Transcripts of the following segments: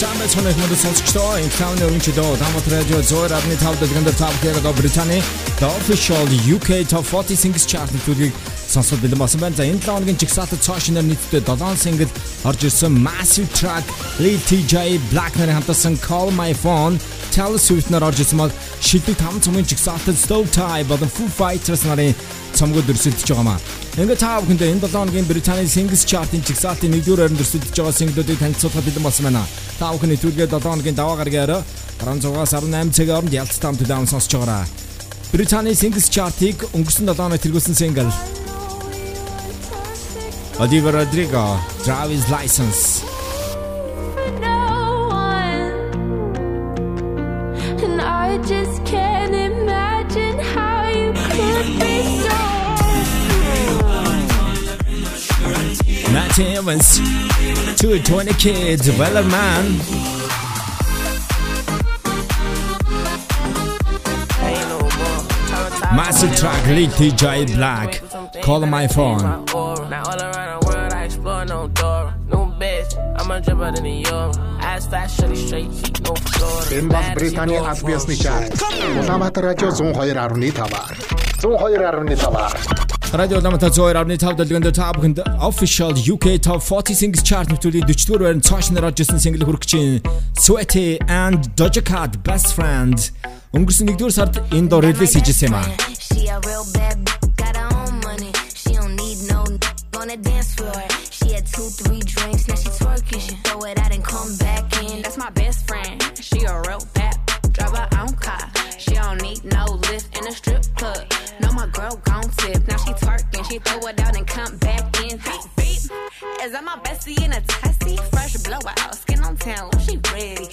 Самбай цонх мод сонсогчдоо энэ тавны өрнчдөө Дамат радио 102.5 дэлгэнд тав хэрэг Британий The Official UK Top 40 Singles Chart төлөвийг сонсоод бэлэн болсон байна. За энэ 7 хоногийн жигсаалтад цоошиноор нийтдээ 7 single орж ирсэн Massive Track Lil TJ Black нарын хамтарсан Call My Phone Taylor Swift нар орж ирсэн бол шилдэг 5 цомгийн жигсаалтад Slow Tie болон Foo Fighters нарын цомгод өрсөлдөж байгаа маа. Ингээ та бүхэндээ энэ 7 хоногийн Британий Singles Chart-ын жигсаалтын 1-р ойронд өрсөлдөж байгаа single-уудыг танилцуулахад бэлэн болсон байна. Та бүхэн нэвтрүүлгээ 7 хоногийн даваа гаргаараа 16-аас 18 цагийн хооронд ялцтай хамт удаан сонсож байгаарай. Британий Singles Chart-ыг өнгөрсөн 7 хоног тэргүүлсэн single Olivia Rodrigo, Driver's License. so. Matt Evans, 220 Kids, Weller Man. Massive track, Lil TJ Black, Call My Phone. Now all around the world I explore no door. New bitch, I'm a dripper than a euro. Ass fast, shutty straight, heat no Florida. Энэ бол Британий аль биесны чарт. Улаанбаатар радио 102.5. 102.5. Radio Lamata 2.5 дэлгэнд та бүхэнд official UK Top 40 Singles Chart нэвтрүүлгийн 44 байранд цаашнаар орж ирсэн single хүрэх чинь Sweaty and Doja Cat Best Friend өнгөрсөн 1-р сард энэ дор релиз хийжсэн юм аа. On the dance floor. She had two, three drinks, now she twerking. She throw it out and come back in. That's my best friend. She a real bad drive her own car. She don't need no lift in a strip club. Girl gon' tip. Now she twerking. She throw it out and come back in. Beep, beep. Is that my bestie in a testy? Fresh blowout, skin on town. She ready.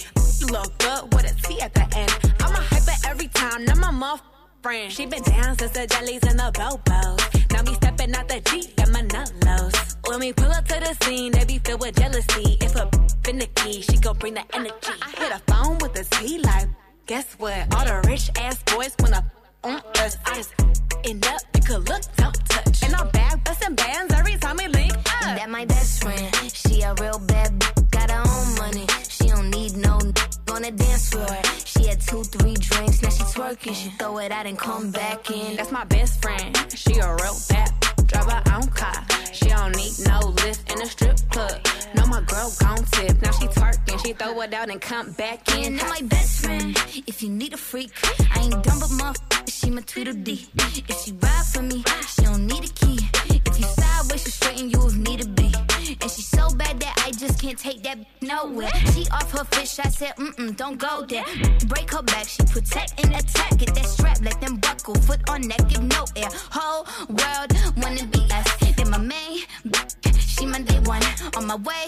Look good with a T at the end. I'm a hyper every time. Now my muff friend. She been down since the jellies and the bobos. Now me stepping out the Jeep and my nullos. When we pull up to the scene, they be filled with jealousy. If a finicky, she gon' bring the energy. I hit a phone with a T like, guess what? All the rich ass boys wanna on us. I just end up, you could look, don't touch. And I'm back busting bands every time we link up. That my best friend. She a real bad b- got her own money. She don't need no n- on the dance floor. Had two, three drinks, now she twerking. She throw it out and come back in. That's my best friend. She a real bad drive her own car. She don't need no lift in a strip club. No, my girl gon' tip. Now she twerking. She throw it out and come back in. And my best friend. If you need a freak, I ain't dumb but motherfucker, she my Tweedledee. If she ride for me, she don't need a key. If you sideways, she straighten you if need she so bad that I just can't take that nowhere. She off her fish, I said, mm-mm, don't go there. Break her back, she protect and attack. Get that strap, let them buckle. Foot on neck, give no air. Whole world wanna be us. Then my main, she my day one. On my way,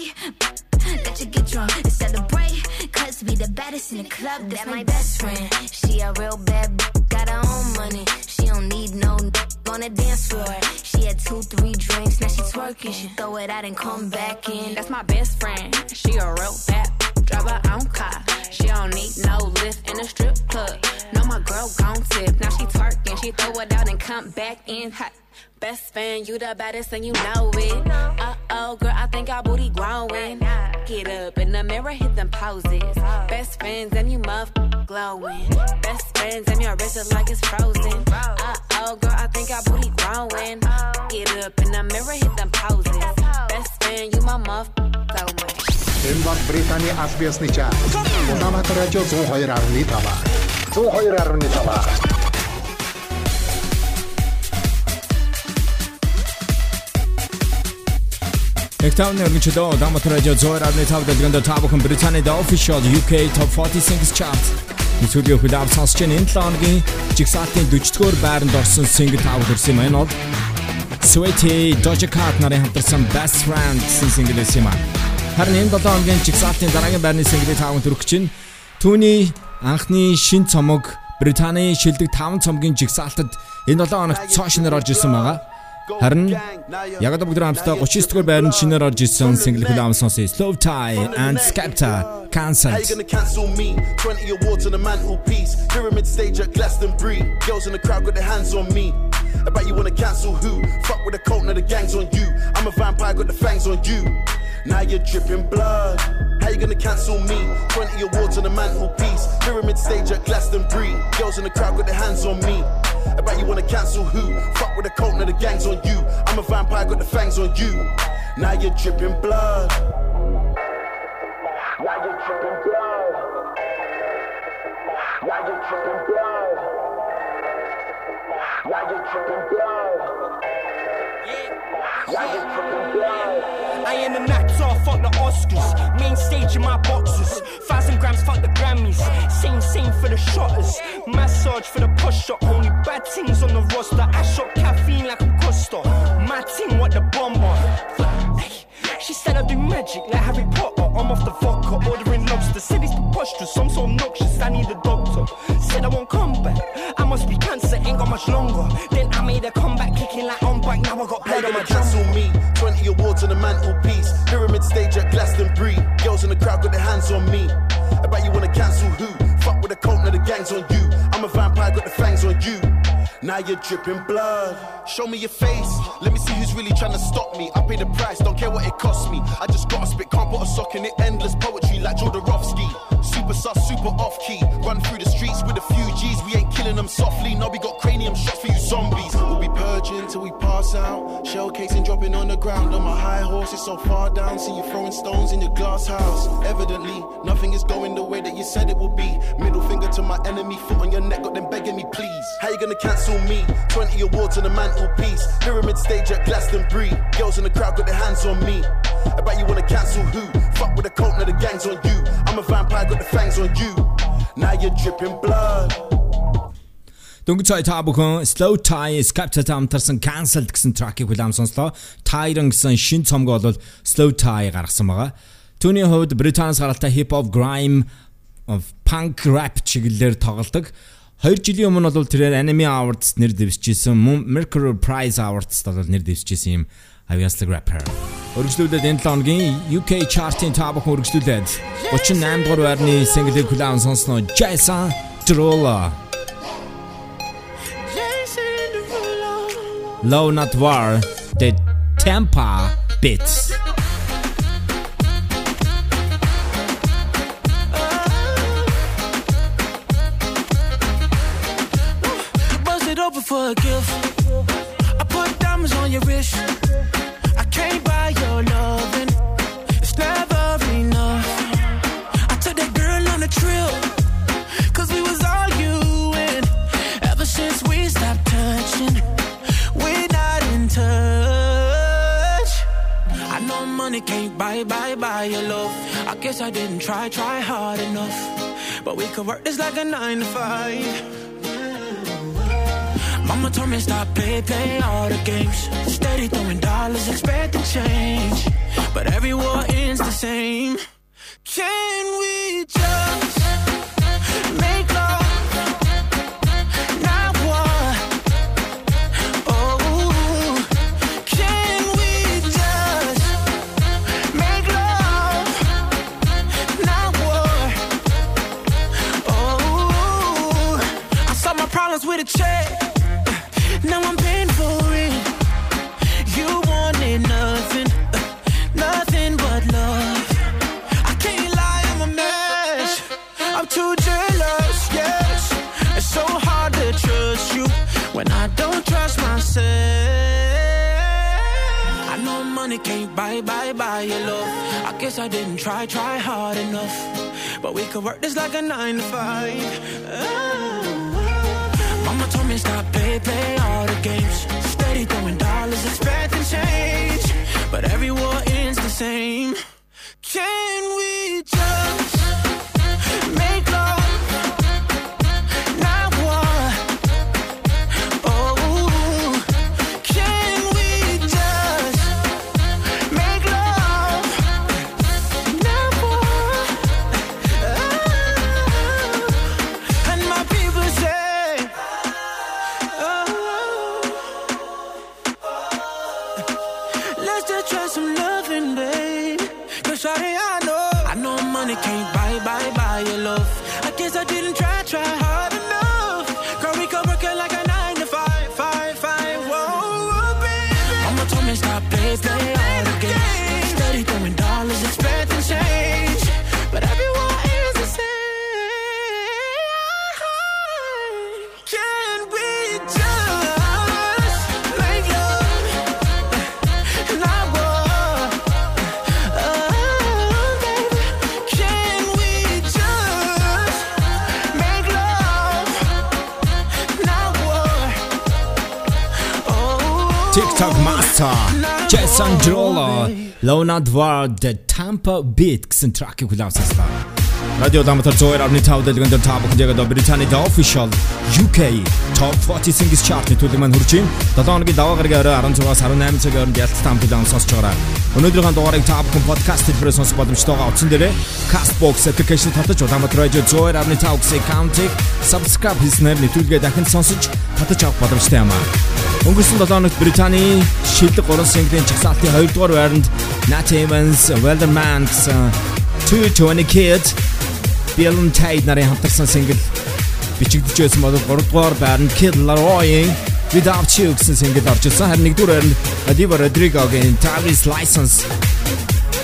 let you get drunk and celebrate. Cause we the baddest in the club. That's my best friend. She a real bad got her own money. Don't need no on the dance floor. She had two, three drinks, now she twerking. She throw it out and come back in. That's my best friend. She a real bad drive her own car. She don't need no lift in a strip club. No, my girl gon' tip. Now she twerking. She throw it out and come back in hot. Best fan, you the baddest and you know it. Uh oh, girl, I think our booty growing. Get up in the mirror, hit them poses. Best friends and you muff glowing. Best friends and your wrist is like it's frozen. Uh oh, girl, I think our booty growing. Get up in the mirror, hit them poses. Best friend, you my muff glowing. Энэ бол Британий аль биесны чарт. Улаанбаатар радио 102.5. 102.5. Эктауны өргөчлөө Дамат радио 102.5 дэлгэнд та бүхэн Британий The Official UK Top 40 Singles Chart нэвтрүүлгийн хүлээв сонсож байна. Энэ 7 хоногийн жигсаалтын 40-р байранд орсон single тав хүрсэн юм. Энэ бол Sweaty Doja Cat нарын хамтарсан Best Friend гэсэн single байсан юм. а. Харин энэ 7 хоногийн жигсаалтын дараагийн байрны single таван төрөх чинь түүний анхны шин цомог Британий шилдэг 5 цомгийн жигсаалтад энэ 7 хоногт цоошноор орж ирсэн байгаа. Харин яг одоо бүгд хамтдаа 39 дугаар байранд шинээр орж ирсэн single хүлээм сонсъё. Slow Tie and Skepta How Cancelled. you gonna cancel me? 20 awards on the mantelpiece. Pyramid stage at Glastonbury. Girls in the crowd got their hands on me. Bet you wanna cancel who? Fuck with the cult, now the gang's on you. I'm a vampire, got the fangs on you. Now you're dripping blood. How you gonna cancel me? 20 awards on the mantelpiece. Pyramid stage at Glastonbury. Girls in the crowd got their hands on me. Bet you wanna cancel who? Fuck with the cult, now the gang's on you. I'm a vampire, got the fangs on you. Now you're dripping blood. Now you're dripping blood. Now you're dripping blood. Now you're dripping blood. I am an actor, fuck the Oscars. Main stage in my boxes. Thousand grams, fuck the Grammys. Same, same for the shotters. Massage for the push up. Only bad things on the roster. I shot caffeine like a Costa. My team, what the bomber. She said I do magic like Harry Potter. I'm off the vodka, ordering lobster. Said it's preposterous, I'm so obnoxious. I need a doctor. Said I won't come back. I must be cancer, ain't got much longer. Then I made a comeback, kicking like I got blood on my cancel me? 20 awards on the mantelpiece. Pyramid stage at Glastonbury. Girls in the crowd got their hands on me. Bet you wanna cancel who? Fuck with the cult, now the gang's on you. I'm a vampire, got the fangs on you. Now you're dripping blood. Show me your face. Let me see who's really trying to stop me. I pay the price, don't care what it costs me. I just gotta spit, can't put a sock in it. Endless poetry like Jodorowsky. Super sus, super off key. Run through the streets with a few G's. We ain't killing them softly. No, we got cranium shots for you zombies. We'll be purging till we pass out. Shell casing dropping on the ground. On my high horse, it's so far down. See you throwing stones in your glass house. Evidently, nothing is going the way that you said it would be. Middle finger to my enemy, foot on your neck, got them begging me, please. How you gonna cancel me? 20 awards on the mantelpiece. Pyramid stage at Glastonbury. Girls in the crowd got their hands on me. Bet you wanna cancel who? Fuck with the cult, now the gang's on you. I'm a vampire, got the fangs on you. Now you're dripping blood. Дөнгөж цай та бүхэн Slow Tie Skepta хамтарсан Cancelled гэсэн тракийг хүлэм сонслоо. Tyron гэсэн шин цомог бол Slow Tie гаргасан байгаа. Түүний хувьд Британс гаралтай hip hop, grime, of punk rap чиглэлээр тоглодог. 2 жилийн өмнө бол тэрээр Anime Awards нэр дэвсчихсэн, мөн Mercury Prize Awards бол нэр дэвсчихсэн юм авьяаслаг rapper. Өргөжлүүлээд энэ 7 хоногийн UK chart-ын та бүхэн өргөжлүүлээд 38 дугаар байрны single-ийг хүлээн сонсноо Jason Derulo. Low Not War, the Tampa Bits. Bust it open for a gift. I on your wrist. I can't buy your loving. It's never enough. I took that girl on a trip. Cause we was arguing. Ever since we stopped touching, we're not in touch. I know money can't buy, buy, buy your love. I guess I didn't try, try hard enough. But we could work this like a nine to five. Mama told me stop play, play all the games. Steady throwing dollars, expecting change. But every war ends the same. Can we just make money can't buy, buy, buy your love. I guess I didn't try, try hard enough. But we could work this like a nine to five. Oh. Mama told me stop play, play all the games. Steady throwing dollars, expecting change. But every war ends the same. Can we just make love? Money can't buy, buy, buy your love. I guess I didn't try, try hard Master Jason Derulo Lona Dwar The Tampa Beat гэсэн track-ийг хүлээвсэнслаа. Радио Дамтар 102.5 дэлгэнд та бүхэнд яг одоо Британий The Official UK Top 40 Singles Chart-ны төлөв маань хүрч байна. 7 хоногийн даваа гарагийн орой 16-аас 18 цагийн хооронд ялцтай хамтдаа сонсож байгаа. Өнөөдрийн дугаарыг та бүхэн подкаст хэлбэрээр сонсох боломжтой байгаа. Утсан дээрээ Castbox application татаж Улаанбаатар радио 102.5 гэсэн аккаунтыг subscribe хийснээр нэвтрүүлгээ дахин сонсож татаж авах боломжтой юм аа. Өнгөрсөн 7 хоногт Британий шилдэг 3 single-ийн чагсаалтын 2 дугаар байранд Nat Evans, Welderman гэсэн 220 Kids Bill Tate нарын хамтарсан single бичигдэж байсан бол 3 дугаар байранд Kid Laroi Without You гэсэн single орж ирсэн. Харин 1 дугаар байранд Adiva Rodrigo-гийн Travis License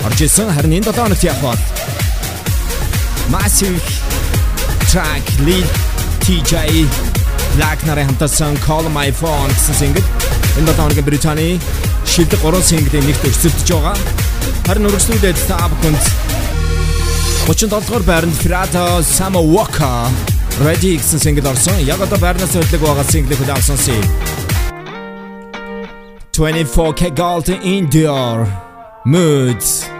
орж ирсэн. Харин энэ 7 хоногт яг бол Massive Track Lil TJ Black нарын хамтарсан Call My Phone гэсэн single энэ 7 хоногийн Британий шилдэг 3 single-ийн нэгт өрсөлдөж байгаа. Харин өргөжлүүлээд та бүхэнд 37 дугаар байранд Firata Sama Walker Ready гэсэн single орсон. Яг одоо байрнаас хөдлөг байгаа single-ийг хүлээвсэн си. 24K Gold in Dior Moods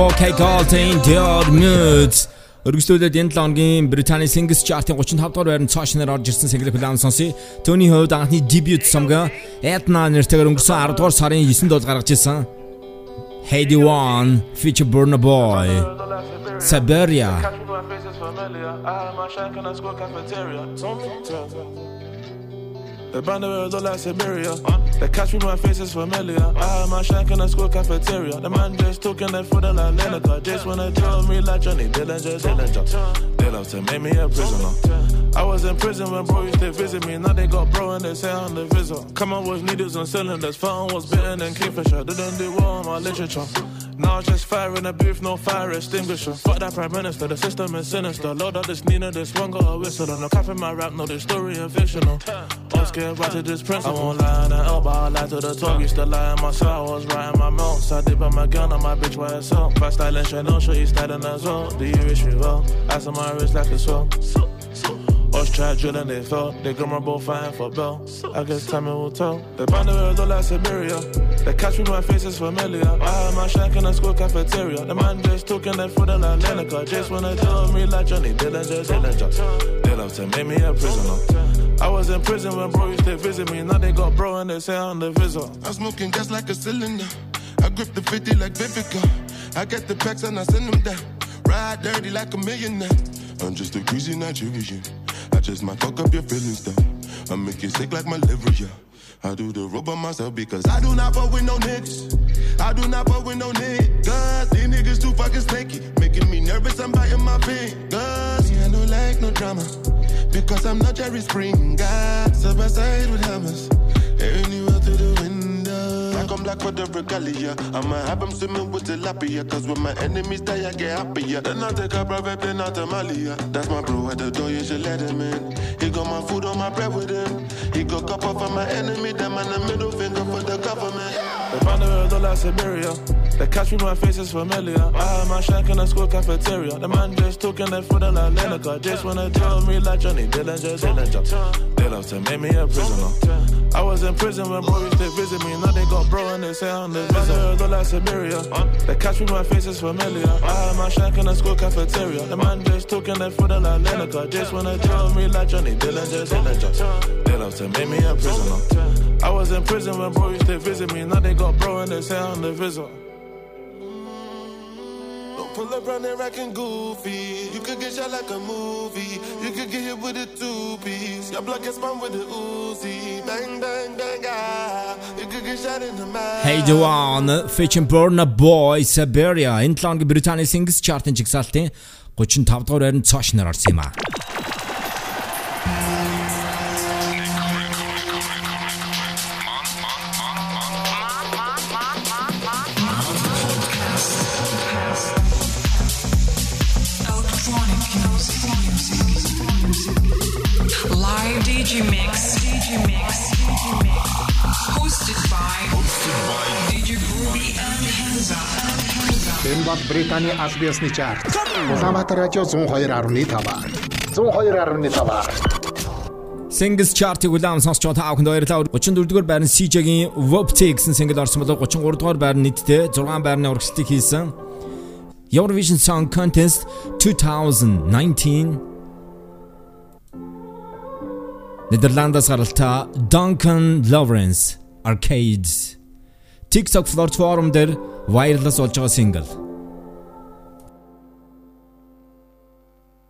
24K Gold in Dior Moods. Өргөжлүүлээд энэ 7 хоногийн Британий Singles Chart-ын 35 дугаар байранд цаашнаар орж ирсэн single план сонсъё. Төвний хувьд анхны debut сомго Edna нэртэйгээр өнгөрсөн 10 дугаар сарын 9-нд бол гаргаж ирсэн. Heidi One feature Burna Boy. Siberia. The band of words all like Siberia. They catch me, my face is familiar. I had my shank in the school cafeteria. The man just talking that food and like Lineker. Just wanna tell me like Johnny Dillinger, Dillinger. They love to make me a prisoner. I was in prison when bro used to visit me. Now they got bro and they say I'm the visit. Come on with needles and cylinders. Fountain was bitten and Kingfisher. Didn't do well on my literature. Now I just fire in the booth, no fire extinguisher. Fuck that prime minister, the system is sinister. Lord of this Nina, this one got a whistle. No cap in my rap, no, this story is fictional. I'm scared right to this principle. I won't lie in the elbow, I lie to the tongue. Used to lie in my cell, I was writing my notes. I dip on my gun on my bitch by herself. Fast styling Chanel, show you styling as well. Do you wish me well? Ice on my wrist like a swell. Us try drilling, they fell. They my both fighting for bell. I guess time will tell. The band of words all like Siberia. They catch me, my face is familiar. I had my shank in the school cafeteria. The man just talking that food like Lineker. Just wanna tell me like Johnny Dillinger, Dillinger. They love to make me a prisoner. I was in prison when bro used to visit me. Now they got bro and they say I'm the visitor. I'm smoking gas like a cylinder. I grip the 50 like Vivica. I get the packs and I send them down. Ride dirty like a millionaire. I'm just a greasy Nigerian. I just might fuck up your feelings though. I make you sick like malaria. I do the rub on myself because I do not fuck with no niggas. I do not fuck with no niggas. These niggas too fucking stinky. Making me nervous, I'm biting my fingers. Yeah, I don't like no drama. Because I'm not Jerry Springer. Side by side with hammers. Airing Black for the regalia. I'ma have them swimming with tilapia. Cause when my enemies die, I get happier. Then I take a private plane out to Malia. That's my bro at the door, you should let him in. He got my food on my bread with him. He got cup off of my enemy. Them in the middle like Siberia. They catch me, my face is familiar. I had my shack in the school cafeteria. The man just talking that food like Lineker. Just wanna tell me like Johnny Dillinger, Dillinger. They love to make me a prisoner. I was in prison when used to visit me. Now they got bro and they say I'm the visitor. All like Siberia. They catch me, my face is familiar. I had my shack in the school cafeteria. The man just talking that food like Lineker. Just wanna tell me like Johnny Dillinger, Dillinger. They love to make me a prisoner. I was in prison when bro used to visit me. Now they got bro and they say on the visor. Don't pull up round there acting goofy. You could get shot like a movie. You could get hit with a two piece. Your blood gets spun with a Uzi. Bang, bang, bang, ah. You could get shot in the mouth. Headie One, featuring Burna Boy, Siberia. Энэ лонг British Singles chart in жигсаалтын 35 дугаар байранд цоош нар орсон юм аа. Бол Британий аль биесны чарт. Улаанбаатар радио 102.5. 102.5. Singles Chart-ыг улаан сонсч байгаа та бүхэнд баярлалаа. 34 дугаар байрны CJ-гийн Wopty гэсэн single орсон болоо 33 дугаар байрны нийтдээ 6 байрны урагшлтыг хийсэн. Eurovision Song Contest 2019 Нидерландаас гаралтай Duncan Lawrence Arcades TikTok платформ дээр вайрлас болж байгаа single.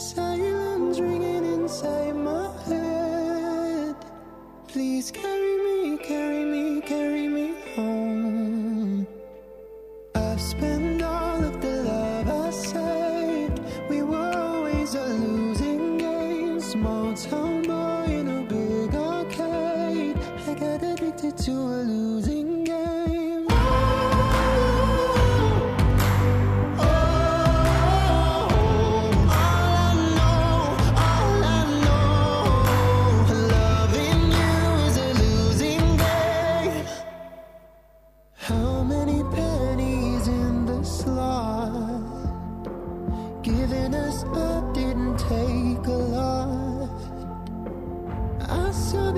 Silence ringing inside my head. Please carry me, carry me, carry me home. I've spent all of the love I saved. We were always a losing game. Small town boy in a big arcade. I got addicted to a lot.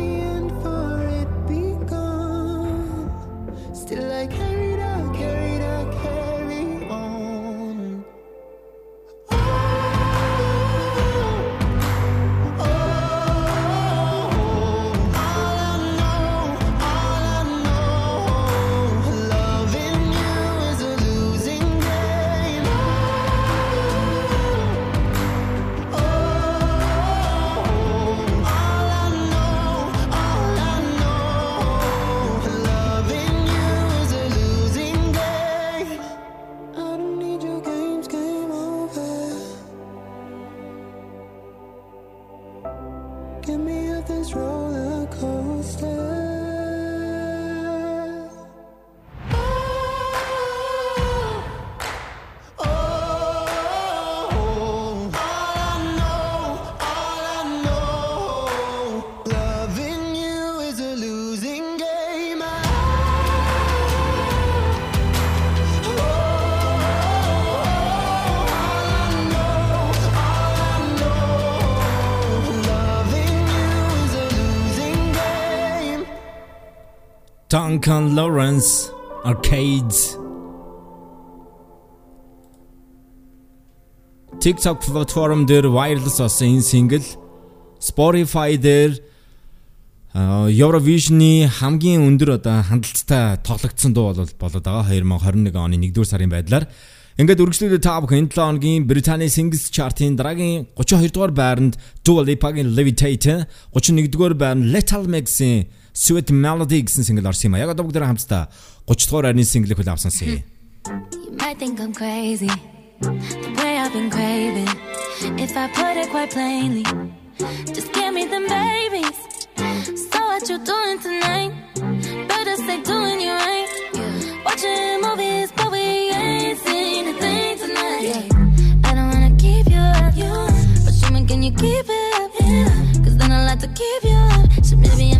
Duncan Lawrence Arcades. TikTok платформ дээр wireless энэ single. Spotify дээр Eurovision-ы хамгийн өндөр одоо хандлттай тоглогдсон дуу бол болоод байгаа. 2021 оны 1-р сарын байдлаар. Ингээд үргэлжлүүлээ та бүхэн 7 хоногийн Британий Singles Chart-ын дараагийн 32 дугаар байранд Dua Lipa-гийн Levitate, 31 дугаар байранд Little Mix-ийн Sweet Melody гэсэн single орсон юм а. Яг одоо бүгд хамтдаа 30 дугаар байрны single-ийг хөл авсансан. You might think I'm crazy the way I've been craving. If I put it quite plainly, just give me them babies. So what you doing tonight? Better stay doing you right. Watching movies, but we ain't seen a thing tonight. I don't wanna keep you up, but show me can you keep it up? Cause then I like to keep you up. So maybe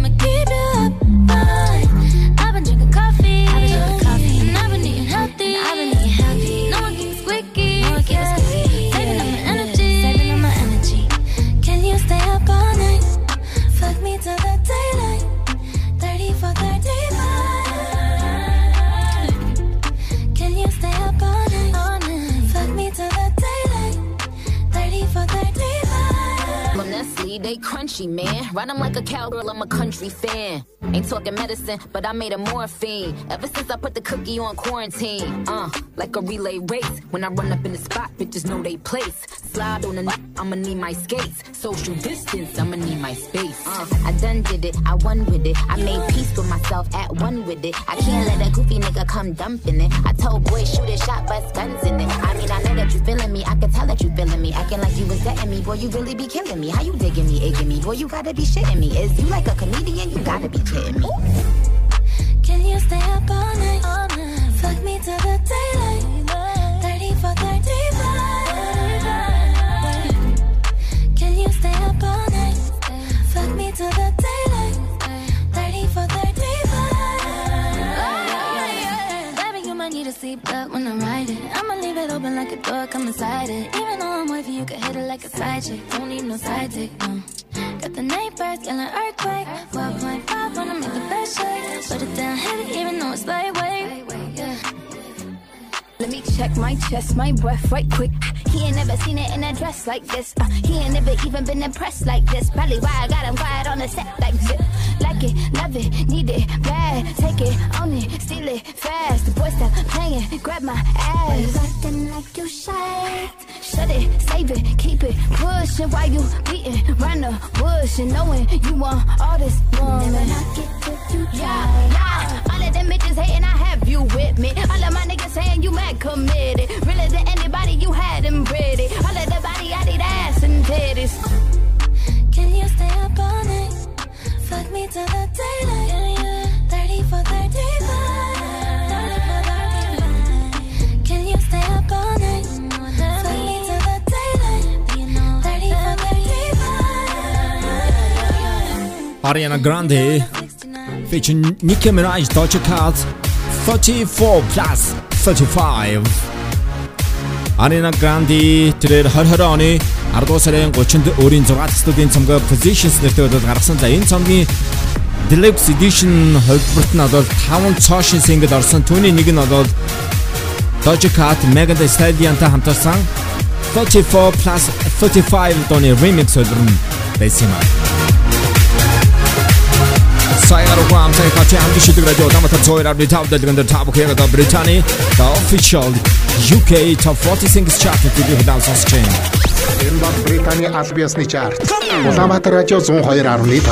They crunchy, man. Ride 'em like a cowgirl, I'm a country fan. Ain't talking medicine, but I made a morphine. Ever since I put the cookie on quarantine. Uh, like a relay race. When I run up in the spot, bitches know they place. Slide on the i'ma need my skates. Social distance, I'ma need my space. Uh, I done did it, I won with it. I made peace with myself, at one with it. I can't let that goofy nigga come dumping it. I told boy, shoot a shot, bust guns in it. I mean, I know that you feeling me, I can tell that you feeling me. Acting like you was getting me, boy, you really be killing me. How you digging me, egging me? Boy, you gotta be shitting me. Is you like a comedian? You gotta be kidding me. Can you stay up all night? All night. Fuck me till the daylight. 30 for 35. Seatbelt when I'm riding. I'ma leave it open like a door, come inside it. Even though I'm wifey, you can hit it like a side chick. Don't need no side dick, no. Got the neighbors yelling earthquake. 4.5 when I make the best shake. Put it down heavy, even though it's lightweight. Yeah. Let me check my chest, my breath right quick. He ain't never seen it in a dress like this. Uh, he ain't never even been impressed like this. Probably why I got him quiet on the set like zip. Like it, love it, need it, bad. Take it, own it, steal it, fast. The boy stop playing, grab my ass. Acting like you shy. Shut it, save it, keep it pushing while you beating round the bush and knowing you want all this woman. Never knock it till you Yeah, yeah. All of them bitches hating, I have you with me. All of my niggas saying you mad committed. Really to anybody, you had them pretty. All of the body, I need ass and titties. Can you stay up all night? Fuck me till the daylight. 30 for 35. Can you stay up all night? Fuck me till the daylight. 30 for 35. Ariana Grande featuring Nicki Minaj Doja Cat 34 plus 35 Ariana Grande тэрээр 2020 оны 10 дугаар сарын 30-нд өөрийн 6 дахь студийн цомгоо Positions нэртэй бодоод гаргасан. За энэ цомгийн Deluxe Edition хувьбарт нь бол 5 цоошин single орсон. Түүний нэг нь бол Doja Cat, Megan Thee Stallion-тай хамтарсан 34 plus 35 дооны remix нь байсан юм аа. Сайгар ухаам тай хати хамт шидэг радио намтар цойраар би тав дэлгэн дээр тав хэрэг та Британи the official UK top 40 singles chart гэдэг хэлэлцээс чинь энэ бол Британи аль биесны чарт Улаанбаатар радио 102.5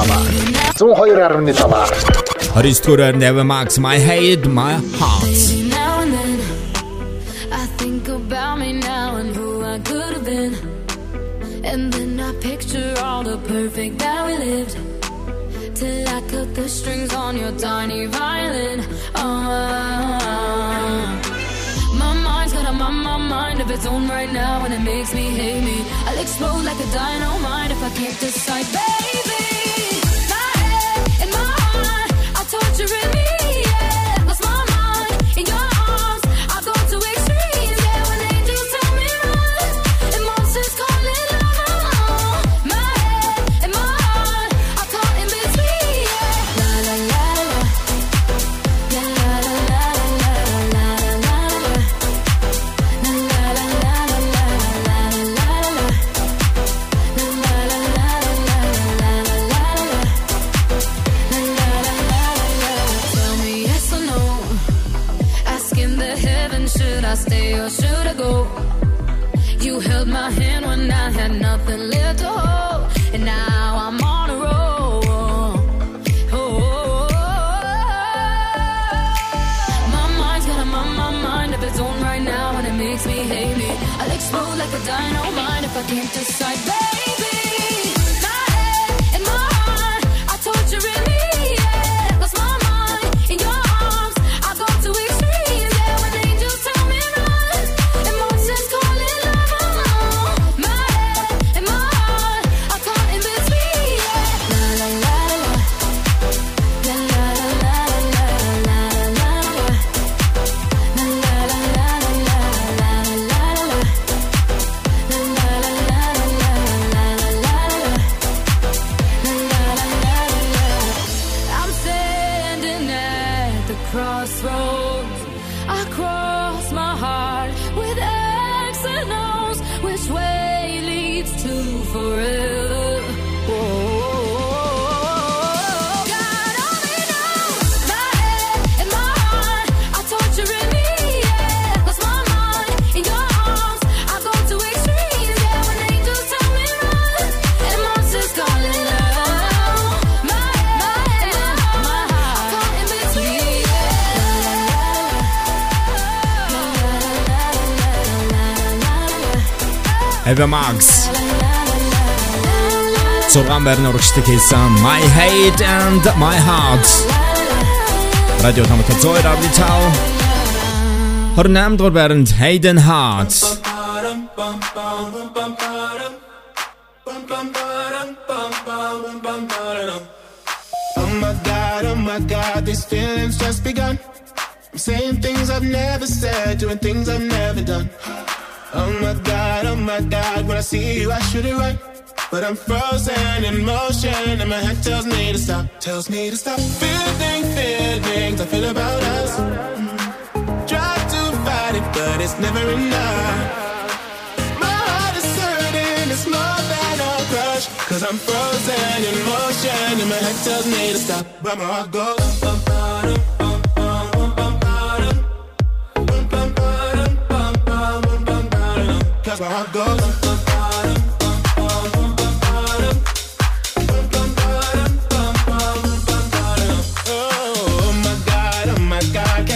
102.5 Христороор never marks my head my heart. And then I picture all the perfect that we lived. Till I cut the strings on your tiny violin. Uh, my mind's got a my, my mind of its own right now, and it makes me hate me. I'll explode like a dynamite if I can't decide, baby. Max, Zoran Bernarczyk is aan My Hate and My Heart. Radio Tamaka Zoe Rablital. Her naam door Bernd Hayden Heart. Oh my god, oh my god, these feelings just begun. Saying things I've never said, doing things I've never done. Oh my god, oh my god, when I see you, I should it right. But I'm frozen in motion, and my head tells me to stop, tells me to stop. Feeling feelings I feel about us. Try to fight it, but it's never enough. My heart is hurting, it's more than a crush. Cause I'm frozen in motion, and my head tells me to stop, but my heart goes.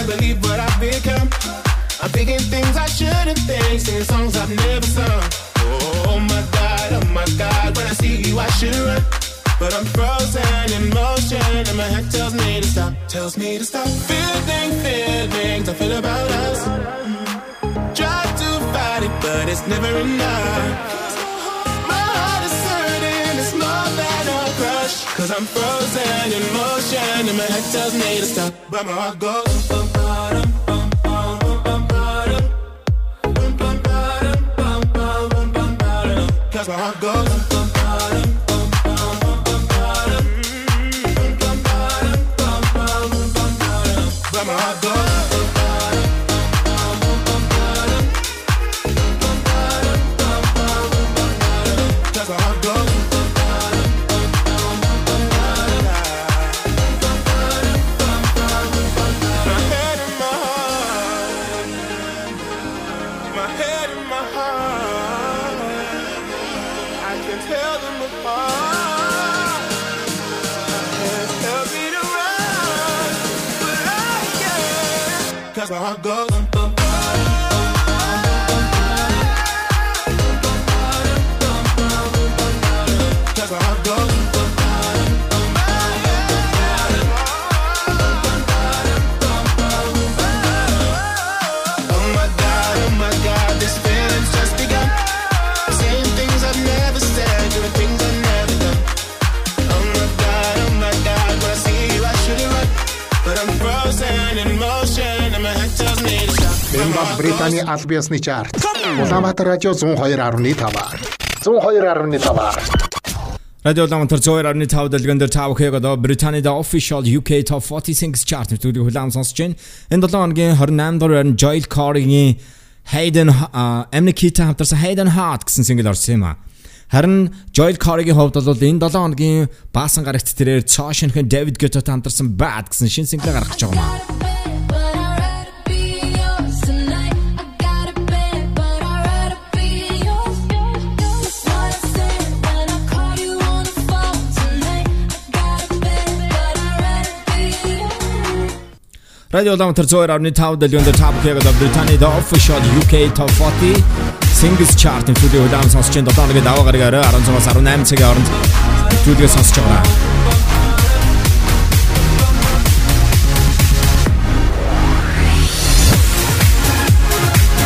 Believe what I've become. I'm thinking things I shouldn't think, singing songs I've never sung. Oh my god, oh my god, when I see you I should run. But I'm frozen in motion and my head tells me to stop, tells me to stop. I feel about us. But it's never enough. My heart is hurting, it's more than a crush. Cause I'm frozen in motion and my head tells me to stop, but my heart goes. bum, bum, bum, bum, bum. Bum, bum, ba-dum, bum, bum, bum, bum, ba-dum. Cause my heart goes. Британий аль биесны чарт. Улаанбаатар радио 102.5-аар. 102.5-аар. Радио Улаанбаатар 102.5 дэлгэн дээр тав хэрэг одоо Британийн official UK Top 40 Singles Chart нэвтрүүлгийг хүлээн сонсож байна. Энэ 7 хоногийн 28 дугаар байрны Joel Corey-гийн Hayden Amnikita хамтарсан Hayden Heart гэсэн single орсон юм а. Харин Joel Corey-гийн хувьд бол энэ 7 хоногийн баасан гарагт тэрээр Caution-хэн David Guetta-тай хамтарсан Bad гэсэн шинэ single гаргаж байгаа юм а. Radio Lamtar Zoer are not out the under top here of Britain the official UK top 40 singles chart энэ төлөв удаан сонсч энэ долоо нэгэд аваа гаргаараа 16-аас 18 цагийн хооронд төлөвөө сонсч байгаа.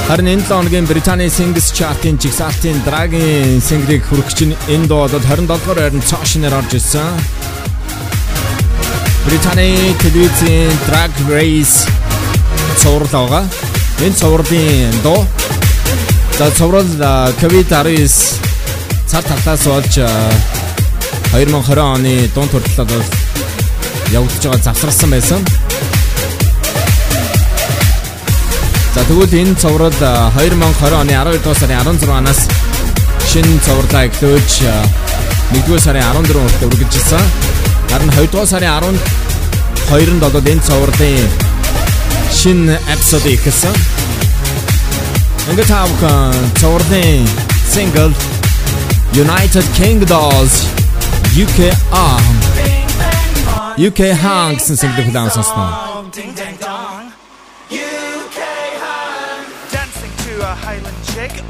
Харин энэ 7 хоногийн Британийн Singles Chart-ын жигсаалтын Drag-ийн single-ийг хүргэж чинь энэ дуу бол 27 дугаар байранд цааш нэр орж ирсэн. Британий телевизийн Drag Race цуврал байгаа. Энэ цувралын дуу за цуврал COVID-19 цар талтаас болж 2020 оны дунд хүртэл бол явагдаж байгаа завсарсан байсан. За тэгвэл энэ цуврал 2020 оны 12 дугаар сарын 16-наас шинэ цувралаа эхлүүлж 1-р сарын 14 хүртэл үргэлжилсэн. Харин 2 дугаар сарын 12-нд бол энэ цувралын шинэ эпизод ихсэн. Ингээд таавх цувралын single United Kingdoms UK on UK гэсэн single хүлээн сонсноо.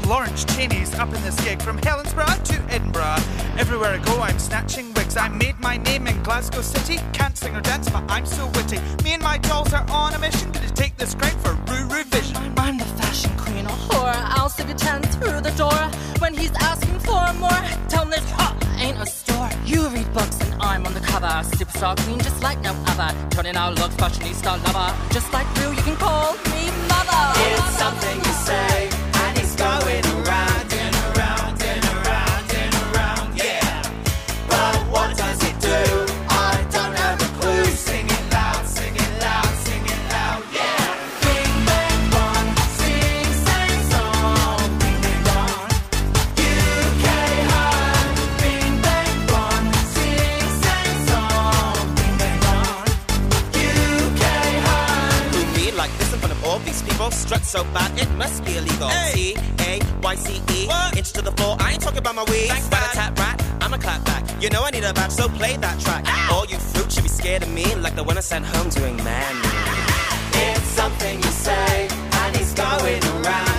Lawrence Chaney's up in this gig from Helensburgh to Edinburgh. Everywhere I go, I'm snatching wigs. I made my name in Glasgow City. Can't sing or dance, but I'm so witty. Me and my dolls are on a mission. Gonna take this crowd for Ruru Vision. I'm the fashion queen of horror. I'll stick a 10 through the door. When he's asking for more, tell him this hot, ain't a store. You read books and I'm on the cover. Superstar queen just like no other. Turning our looks, fashionista lover. Just like real, you can call me mother. It's something you say, So bad, it must be illegal. T A Y C E. Inch to the floor, I ain't talking about my weed. Rat a tat rat, I'm a clap back. You know I need a badge, so play that track. All you fruit should be scared of me, like the one I sent home doing man. It's something you say, and it's going around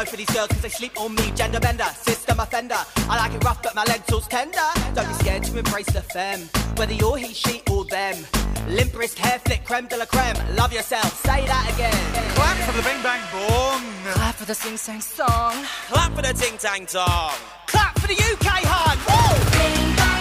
Get a pillow for these girls cause they sleep on me. Gender bender, system offender. I like it rough but my lentils tender. Don't be scared to embrace the femme. Whether you're he, she or them. Limp wrist, hair flick, creme de la creme. Love yourself, say that again. Clap for the bing bang bong. Clap for the sing sang song. Clap for the ting tang tong. Clap for the UK hard. Woo! Bing bang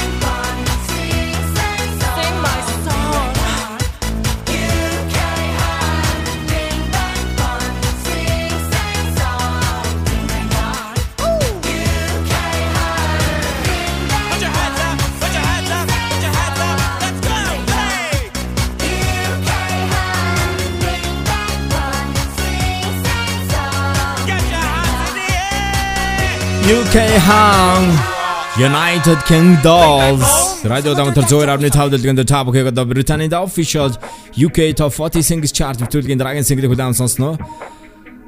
UK Hang United Kingdoms. Radio Дамтар 102.5 дэлгэнд та бүхэнд Британийн official UK Top 40 Singles Chart нэвтрүүлгийн дараагийн single хүлээн сонсноо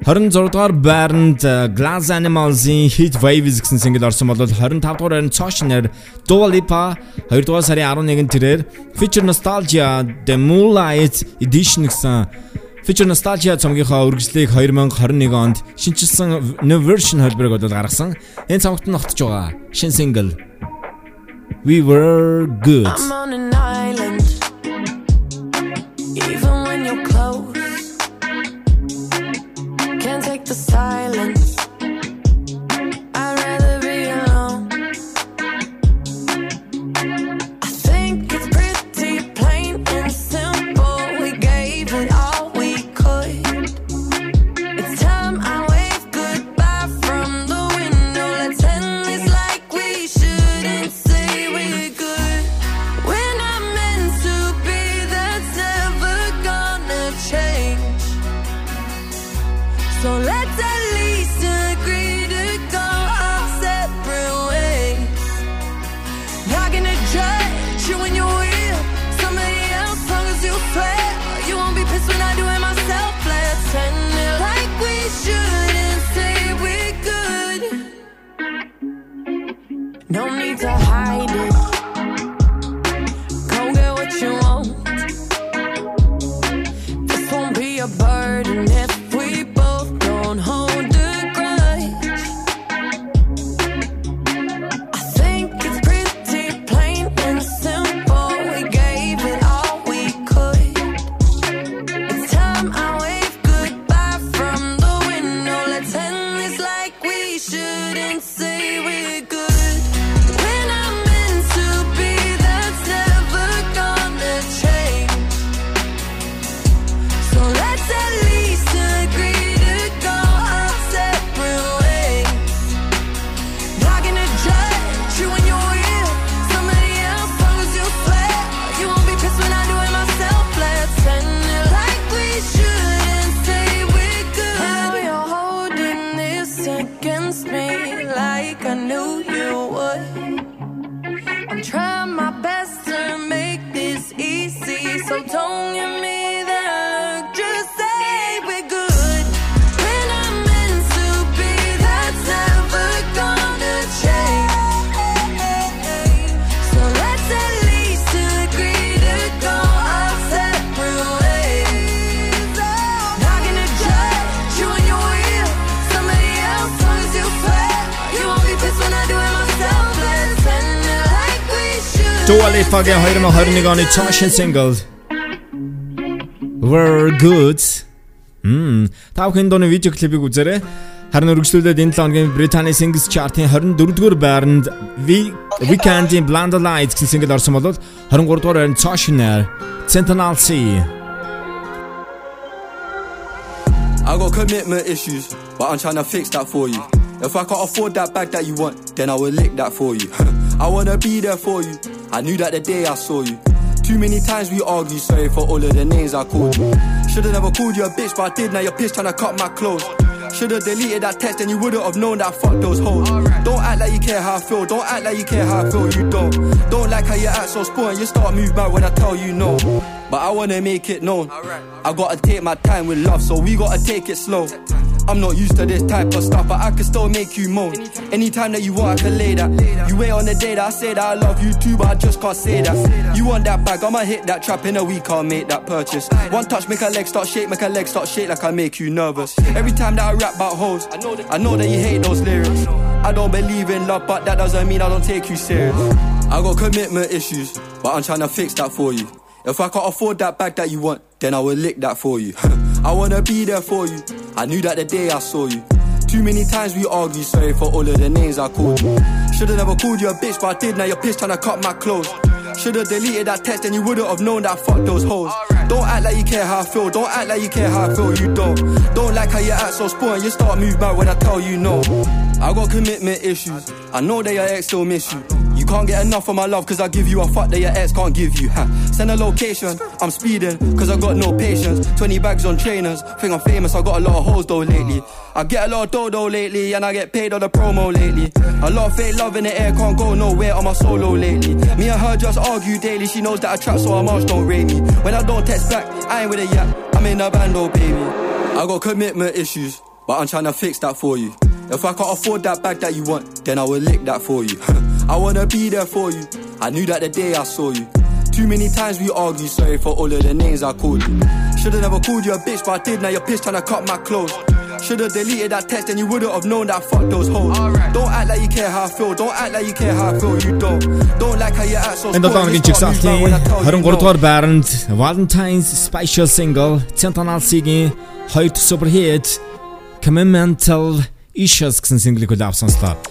26 дугаар байранд Glass Animals-ийн Hit Waves гэсэн single орсон бол 25 дугаар байранд Cautionary Dua Lipa 2 дугаар сарын 11-нд тэрээр Feature Nostalgia The Moonlight Edition гэсэн Feature Nostalgia цомгийнхаа үргэлжлэлийг 2021 онд шинчилсэн new version хөлбөрөг бол гаргасан. Энэ цомогт нь огтж байгаа. Шинэ single We were good. I'm on Sema Harnigan i Tashin single We're Good Мм та дооны видео үзээрэй. Харин үргэлжлүүлээд энэ 7 өдрийн Британий Singles Chart-ийн 24 дугаар байранд Weeknd-ийн Blind Lights гэсэн single орсон бол 23 дугаар байранд Tashin-аар Central Cee I got commitment issues, but I'm trying to fix that for you. If I can't afford that bag that you want, then I will lick that for you. I wanna be there for you. I knew that the day I saw you. Too many times we argue, sorry for all of the names I called you. Should've never called you a bitch, but I did. Now you're pissed trying to cut my clothes. Should've deleted that text, and you wouldn't have known that I fucked those hoes. Don't act like you care how I feel. Don't act like you care how I feel. You don't. Don't like how you act so spoiled. You start move back when I tell you no. But I wanna make it known. I gotta take my time with love, so we gotta take it slow. I'm not used to this type of stuff, but I can still make you moan. Anytime that you want, I can lay that. You wait on the day that I say that I love you too, but I just can't say that. You want that bag, I'ma hit that trap in a week, I'll make that purchase. One touch, make a leg start shake, make a leg start shake like I make you nervous. Every time that I rap about hoes, I know that you hate those lyrics. I don't believe in love, but that doesn't mean I don't take you serious. I got commitment issues, but I'm trying to fix that for you. If I can't afford that bag that you want, then I will lick that for you. I wanna be there for you. I knew that the day I saw you. Too many times we argue, sorry for all of the names I called you. Should've never called you a bitch, but I did. Now you're pissed trying to cut my clothes. Should've deleted that text, and you wouldn't have known that I fucked those hoes. Don't act like you care how I feel. Don't act like you care how I feel. You don't. Don't like how you act so spoiled. You start move back when I tell you no. I got commitment issues. I know that your ex still miss you. Can't get enough of my love cause I give you a fuck that your ex can't give you. Ha. Send a location, I'm speeding cause I got no patience. 20 bags on trainers, think I'm famous, I got a lot of hoes though lately. I get a lot of though lately and I get paid on the promo lately. A lot of fake love in the air, can't go nowhere on my solo lately. Me and her just argue daily, she knows that I trap so her march don't rate me. When I don't text back, I ain't with a yap, I'm in a band oh baby. I got commitment issues, but I'm trying to fix that for you. If I can't afford that bag that you want, then I will lick that for you. I wanna be there for you. I knew that the day I saw you. Too many times we argue, sorry for all of the names I called you. Should've never called you a bitch, but I did. Now you're pissed trying to cut my clothes. Should've deleted that text, and you wouldn't have known that I fucked those hoes. Don't act like you care how I feel. Don't act like you care how I feel. You don't. Don't like how you act so Энэ spoiled. You долооногийн start move back when I жигсаалтын tell you 23 no. дугаар байранд Valentine's Special Single Sentinel C-гийн хоёр супер хит Commitmental Issues гэсэн single-ийг хүлээв сонслоо.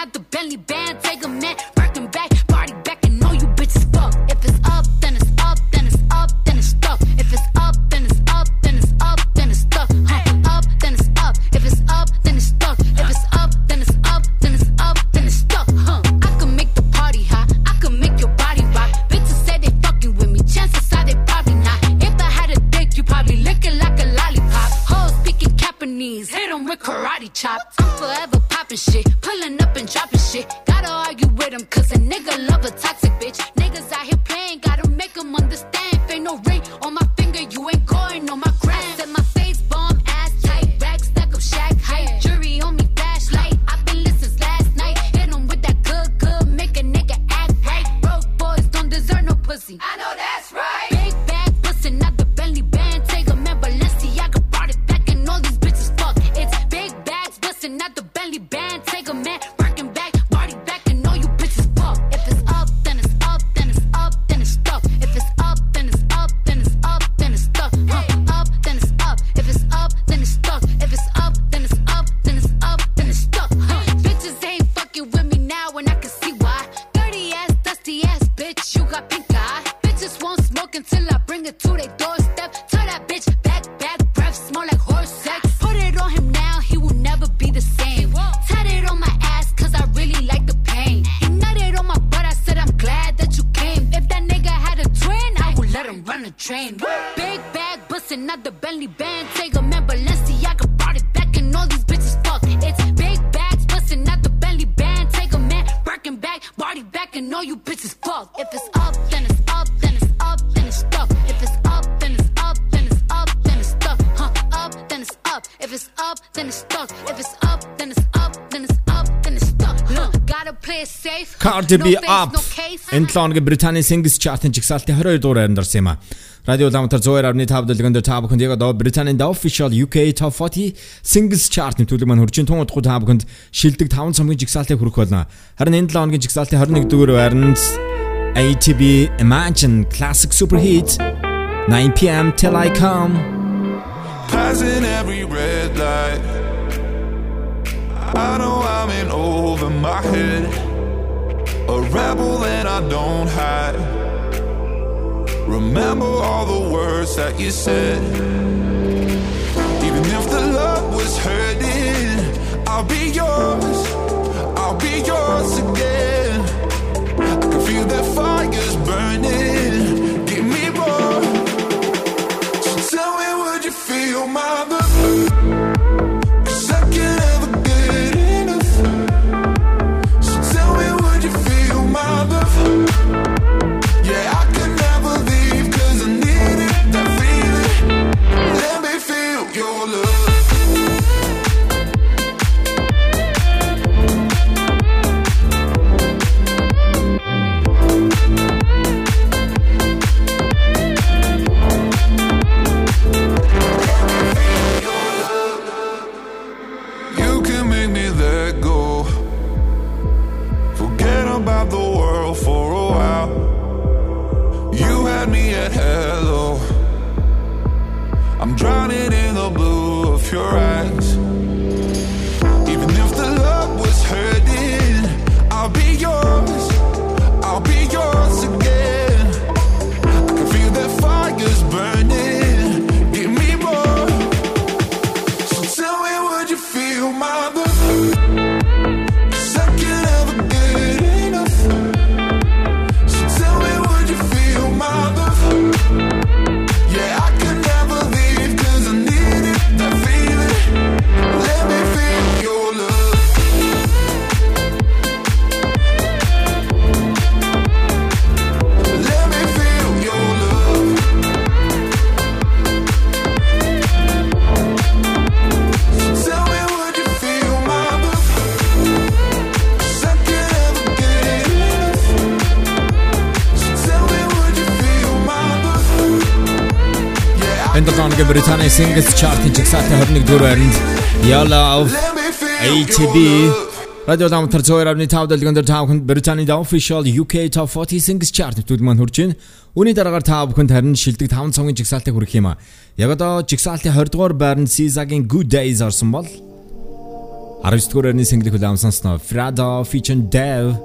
out the Bentley band, take a man, work back, party back, and know you bitches fuck. If it's up, then it's up, then it's up, then it's stuck. If it's up, then it's up, then it's up, then it's stuck. Huh. Hey. Up, then it's up. If it's up, then it's stuck. If it's up, then it's up, then it's up, then it's stuck. Huh. I can make the party hot. I can make your body rock. Bitches say they fucking with me. Chances are they probably not. If I had a dick, you probably lick it like a lollipop. Hoes picking Japanese, hit 'em with karate chops. I'm forever popping shit, pulling up no ring on my finger, you ain't going on my safe. Cardi B no face, Up. Энэ 7 хоногийн Британий Singles Chart-ын жигсаалтын 22 дугаар хайранд орсон юм а. Радио Ламтар 102.5 дэлгэнд та бүхэнд яг одоо Британийн The Official UK Top 40 Singles Chart-ын төлөв маань хурцын тун удахгүй та бүхэнд шилдэг 5 цомгийн жигсаалтыг хүргэх болно. Харин энэ 7 хоногийн жигсаалтын 21 дугаар хайранд ATB Imagine Classic Super Hit 9 p.m. Till I Come Passing every red light. I know I'm in over my head. A rebel and I don't hide. Remember all the words that you said. Even if the love was hurting, I'll be yours. I'll be yours again. I can feel that fire's burning. Британий Singles Chart-ын жигсаалтын 21 дугаар хайранд Yellow ATB Радио Ламтар 102.5 дэлгэнд та бүхэнд Британий The Official UK Top 40 Singles Chart нэвтрүүлэг маань хүрч байна. Үүний дараагаар та бүхэнд харин шилдэг 5 цонгийн жигсаалтыг хүргэх юм а. Яг одоо жигсаалтын 20 дугаар байранд SZA-гийн Good Days орсон бол 19 дугаар байрны single хүлээм сонсноо Frado featuring Dev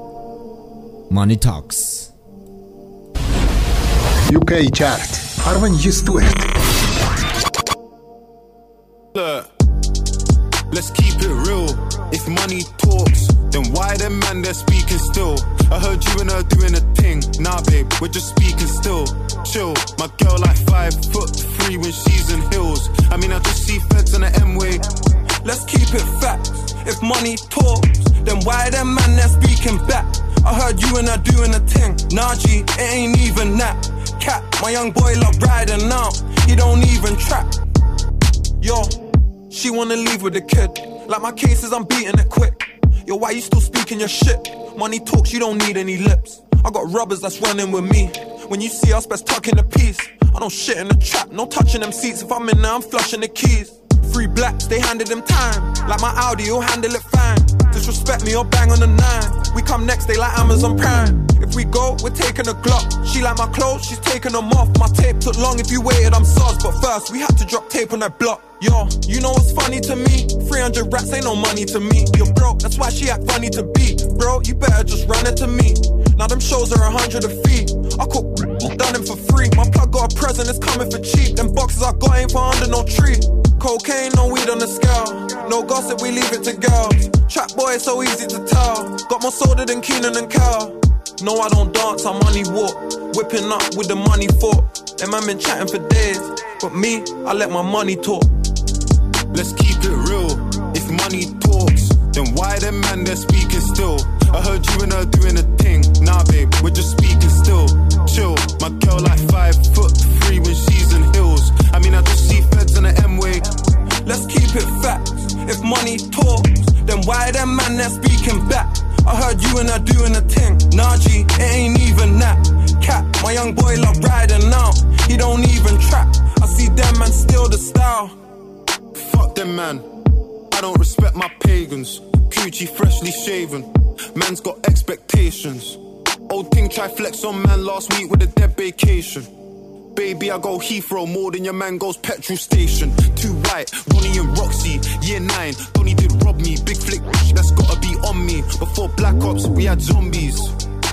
Money Talks. UK Chart 19 дугаарт. Look, let's keep it real. If money talks, then why the man they're speaking still? I heard you and her doing a thing. Nah, babe, we're just speaking still. Chill, my girl like five foot three when she's in heels. I mean, I just see feds on the M way. Let's keep it facts. If money talks, then why them man they're speaking back? I heard you and her doing a thing. Nah, G, it ain't even that. Cat, my young boy love riding now. He don't even trap. Yo, she wanna leave with the kid. Like my cases, I'm beating it quick. Yo, why you still speaking your shit? Money talks, you don't need any lips. I got rubbers that's running with me. When you see us, best tuck in the piece. I don't shit in the trap, no touching them seats. If I'm in there, I'm flushing the keys. Three blacks, they handed them time. Like my Audi, you'll handle it fine. Disrespect me or bang on the nine. We come next, they like Amazon Prime. If we go, we're taking a Glock. She like my clothes, she's taking them off. My tape took long, if you waited, I'm sus. But first, we had to drop tape on that block. Yo, you know what's funny to me? 300 rats ain't no money to me. You're broke, that's why she act funny to be. Bro, you better just run it to me. Now them shows are a hundred a fee. I cook, done him for free. My plug got a present, it's coming for cheap. Them boxes I got ain't for under no tree. Cocaine, no weed on the scale. No gossip, we leave it to girls. Trap boy, it's so easy to tell. Got more soda than Kenan and Kel. No, I don't dance, I money walk. Whipping up with the money fork. Them man been chatting for days. But me, I let my money talk. Let's keep it real. If money talks, then why them man they're speaking still? I heard you and her doing a thing. Nah, babe, we're just speaking still. Chill, my girl like five foot three when she's in heels. I mean, I just see feds in the M way. Let's keep it facts. If money talks, then why them man they're speaking back? Don't respect my pagans. Coochie freshly shaven. Man's got expectations. Old thing try flex on man last week with a dead vacation. Baby, I go Heathrow more than your man goes petrol station. Too white, Ronnie and Roxy, year nine. Donny did rob me, big flick, that's gotta be on me. Before Black Ops, we had zombies.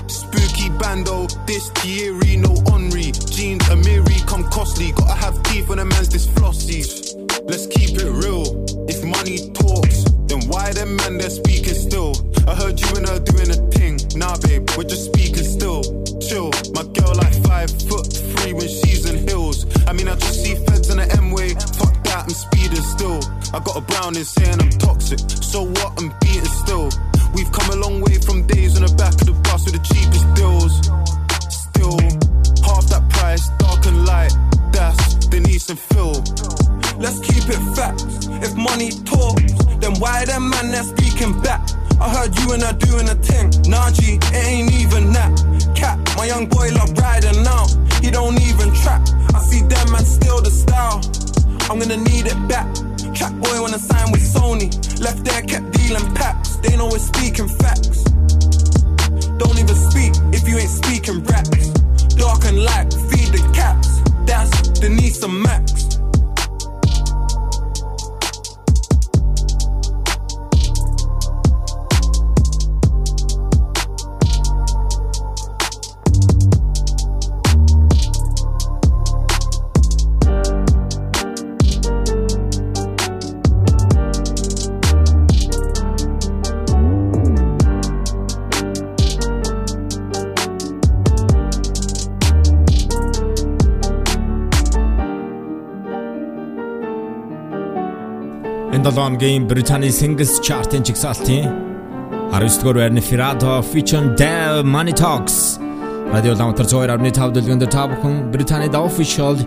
Spooky bando, this Thierry, no Henry. Jeans, Amiri, come costly. Gotta have teeth when a man's this flossies. Let's keep it real. If money talks, then why them man they're speaking still? I heard you and her doing a thing. Nah, babe, we're just speaking still. Chill, my girl like five foot three when she's in heels. I mean, I just see feds in the M way. Fuck that, I'm speeding still. I got a brown in saying I'm toxic. So what? I'm beating still. We've come a long way from days on the back of the bus with the cheapest deals. Still, half that price, dark and light. That's Denise and Phil. Let's keep it facts. If money talks, then why them man they're speaking back? I heard you and her doing a thing. Nah, G, it ain't even that. Cat, my young boy love riding out. He don't even trap. I see them man steal the style. I'm gonna need it back. Trap boy wanna sign with Sony. Left there, kept dealing packs. They know we're speaking facts. Don't even speak if you ain't speaking raps. Dark and light need some Max. 2007 оны Британий Singles Chart-ын жигсаалтын 19-р байрны Firado featuring Dave Money Talks радио ламтар цоорны тав дэлгэнд та бүхэн Британий The Official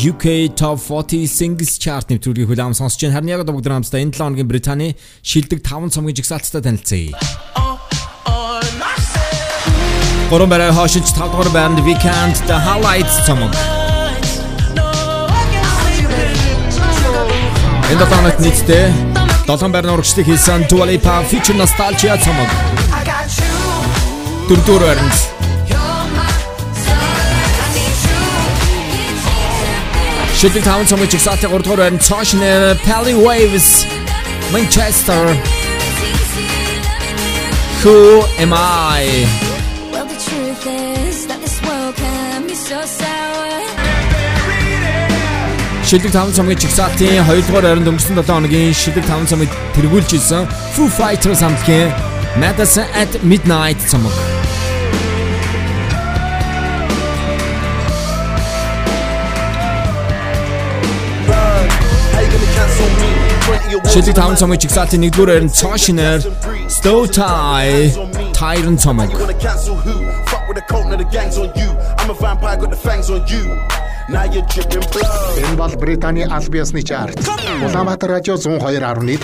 UK Top 40 Singles Chart нэвтрүүлгийг хүлээм сонсож байна. Харин яг одоо бүгд хамтдаа энэ 7 оны Британий шилдэг 5 цомгийн жигсаалттай танилцъя. Гурван барай хошиж 5 дугаар байранд Weekend The Highlights цомог Энэ дотоонот нийтдээ 7 байрны урагшлыг хийсэн Dua Lipa feature Nostalgia цомог. Дөрөвдүгээр байранд Шилдэг 5 цомгийн жигсаалтын 3 дугаар байранд Toshner Pally Waves Manchester Who am I? Шилдэг 5 цомгийн чигсаалтын 2 дугаар байранд өнгөрсөн 7 хоногийн шилдэг 5 цомыг тэргүүлж исэн Foo Fighters хамтгийн Madison at Midnight цомог. How you gonna cancel me? Шилдэг таван цомгийн чигсалтын 1-р байранд цоо шинээр Stow Tie Tyrant цомог. You wanna cancel who? Fuck with the coat, now the gang's on you. I'm a vampire, got the fangs on you. Энэ бол Британий аль биесны чарт. Улаанбаатар радио 102.5.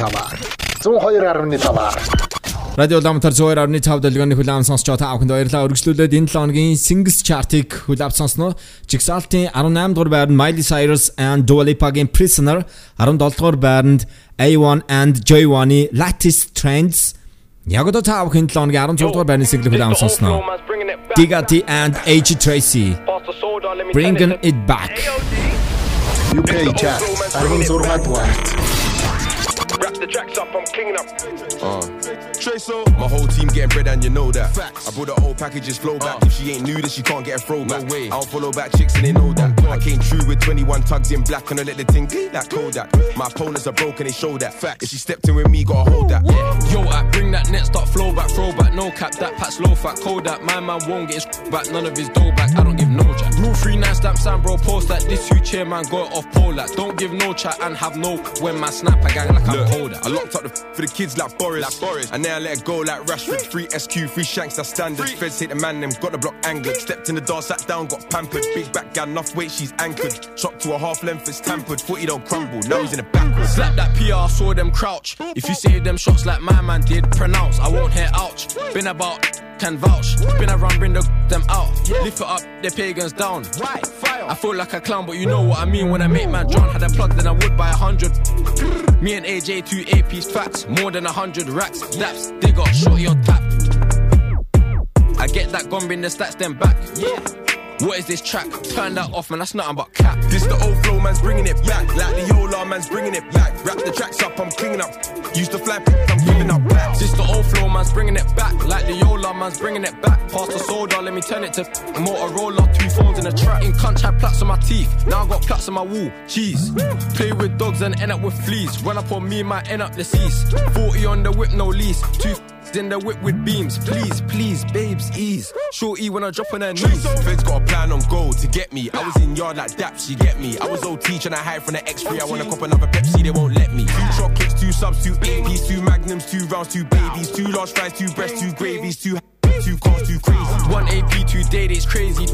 102.5. Радио Ламтар 102.5 дэлгөөний хүлээм сонсч байгаа та бүхэнд баярлалаа. Өргөжлүүлээд энэ 7 хоногийн Singles Chart-ыг хүлээв сонсноо. Jigsaw-ийн 18 дугаар байранд Miley Cyrus and Dua Lipa-гийн Prisoner, 17 дугаар байранд A1 and Joy1-ы Latest Trends. Яг одоо та бүхэн 7 хоногийн 16 дугаар байрны single хүлээм сонсноо. Diga D and H Tracy. Bringing it back. UK chart 16 дугаарт. Wrap the tracks up, I'm cleaning up. Uh. My whole team getting bread and you know that. Facts. I brought the old packages flow back. If she ain't new, then she can't get a throwback. No way. I don't follow back chicks and they know that. I came true with 21 tugs in black and I let the thing like Kodak. My opponents are broken, they show that. Facts. If she stepped in with me, gotta hold that. Yeah. Yo, I bring that net, start flow back, throw back, no cap, that pat's low fat, Kodak. My man won't get his back, none of his dough back, I don't give no jack. Rule 3 9 stamp, Sam, bro, post that. This you chair, man, go off pole that. Don't give no chat and have no when my snap, I gang like I'm Look, I locked up the f- for the kids like Boris. Like Boris. And now I let go like Rashford. Free SQ, free shanks, that's standard. Feds hit the man, them got the block angled. Stepped in the door, sat down, got pampered. Big back, got enough weight, she's anchored. Chopped to a half length, it's tampered. Footy don't crumble, now he's in the backwards. Slap that PR, saw them crouch. If you save them shots like my man did, pronounce. I won't hear ouch. Been about can vouch. Been around, bring the them out. Lift it up, the pagans down. Right, fire. I feel like a clown, but you know what I mean when I make man drown. Had a plug, then I would buy a hundred. Me and AJ, two APs facts. More than a hundred racks. Daps, they got shorty on tap. I get that gun, bring the stats, then back. Yeah. What is this track? Turn that off, man. That's nothing but cap. This the old flow, man's bringing it back. Like the Yola, man's bringing it back. Wrap the tracks up, I'm cleaning up. Used to fly, I'm giving up back. This the old flow, man's bringing it back. Like the Yola, man's bringing it back. Pass the soda, let me turn it to Motorola. Two phones in a trap. In cunt, had plaits on my teeth. Now I got plaits on my wall. Jeez. Play with dogs and end up with fleas. Run up on me, might end up deceased. 40 on the whip, no lease. Two in the whip with beams. Please, please, babes, ease. Shorty when I drop on her knees. Feds got a plan on gold to get me. I was in yard like Daps, you get me. I was OT trying to hide from the X3. I wanna cop another Pepsi, they won't let me. Two chocolates, two subs, two APs, two magnums, two rounds, two babies, two large fries, two breasts, two gravies, two two cars, two crazy. One AP, two days crazy.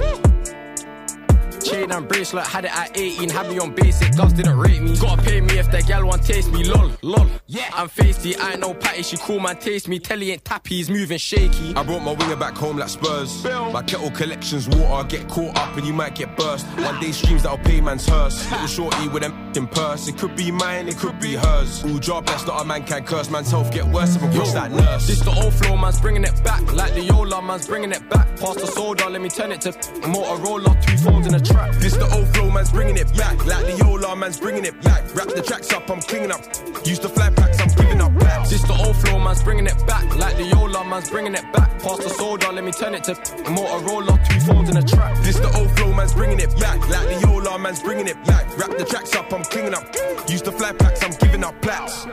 Chain and bracelet, had it at 18, had me on basic, girls didn't rate me. Gotta pay me if that gal want taste me, lol, lol. Yeah, I'm feisty, I ain't no patty, she cool man taste me. Telly ain't tappy, he's moving shaky. I brought my winger back home like Spurs. My kettle collections water, get caught up and you might get burst. One day streams that'll pay man's hearse. Little shorty with them in purse. It could be mine, it could be hers. Ooh, job blessed, not a man can curse. Man's health get worse if I cross that nurse. This the old flow, man's bringing it back. Like the Yola, man's bringing it back. Past the soda, let me turn it to Motorola. Two phones in a this the old flow, man's bringing it back. Like the Yola, man's bringing it back. Wrap the tracks up, I'm cleaning up. Use the fly packs, I'm giving up back. This the old flow, man's bringing it back. Like the Yola, man's bringing it back. Pass the soda, let me turn it to Motorola, two phones in a trap. This the old flow, man's bringing it back. Like the Yola, man's bringing it back. Wrap the tracks up, I'm cleaning up. Use the fly packs, I'm giving up plaques.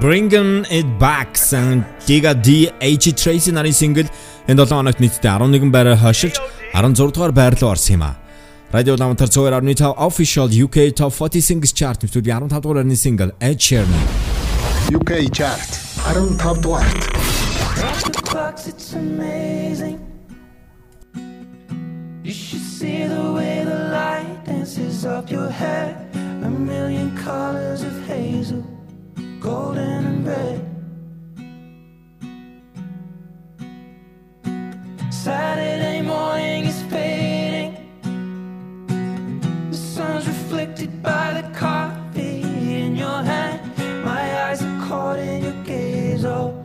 Bringing It Back сан D AJ Tracey нарын single энэ 7 хоногт нийтдээ 11 байраар хойшилж 16 дугаар байр орсон юм аа. Radio damen och herrar är det official UK Top 40 Singles Chart. Nu studiar de tatuar en singel Ed Sheeran. UK Chart. Aron tatuar It's amazing. You should see the way the light dances up your head A million colors of hazel Golden and red. Saturday morning is pale by the coffee in your hand. My eyes are caught in your gaze all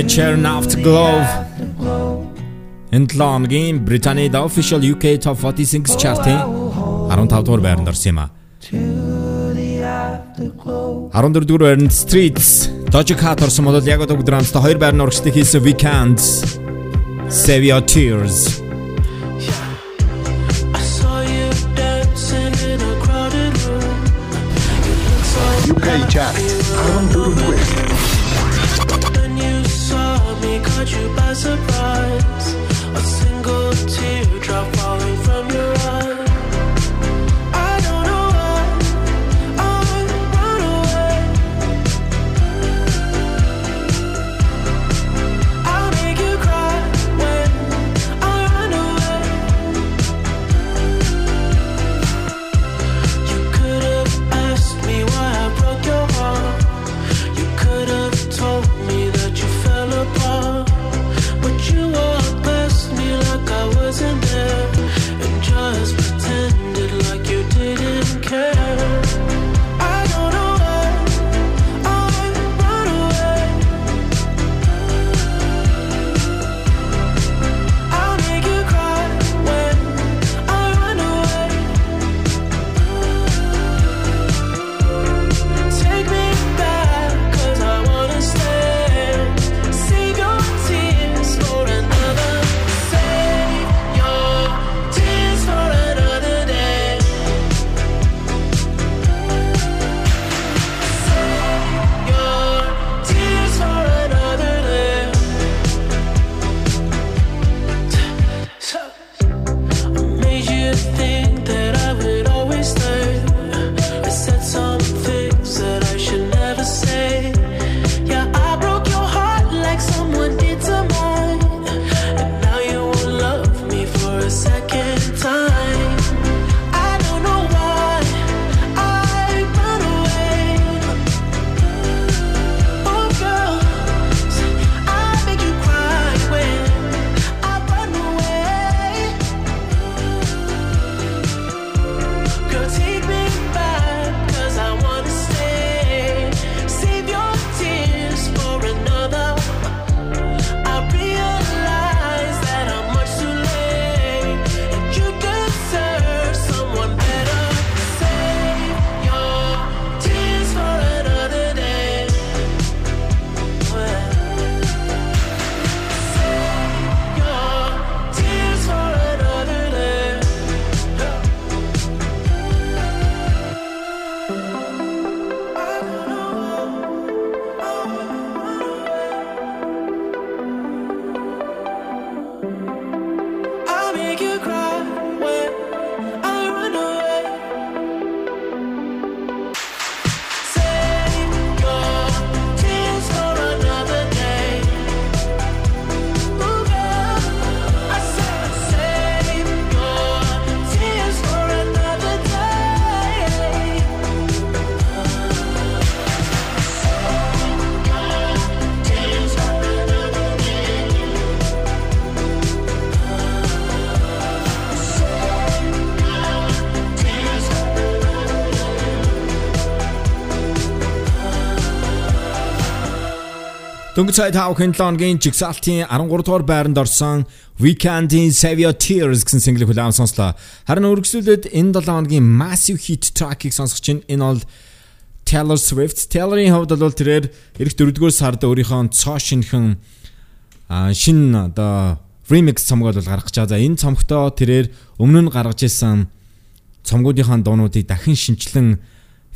A churn afterglow. Britain, the official UK top 46 charti Arontavtor байрндар сима. Арон4-р байранд Streets. Doja Cat орсон болол яг одоо драмста хоёр байрны урагшлагыг хийсэн Weeknd Save Your Tears. UK chart. 14-р байранд you by Дөнгөж цай тав хэнлонгийн жигсаалтын 13 дугаар байранд орсон Weekend-ийн Save Your Tears гэсэн single хүлээн сонслоо. Харин үргэлжлүүлээд энэ 7 хоногийн massive hit track-ийг сонсох чинь энэ бол Taylor Swift. Taylor-ийн хувьд бол тэрээр эх 4-р сард өөрийнхөө цоо шинхэн а шин одоо remix цомгоо бол гаргаж байгаа. За энэ цомгтоо тэрээр өмнө нь гаргаж ирсэн цомгуудынхаа дуунуудыг дахин шинчлэн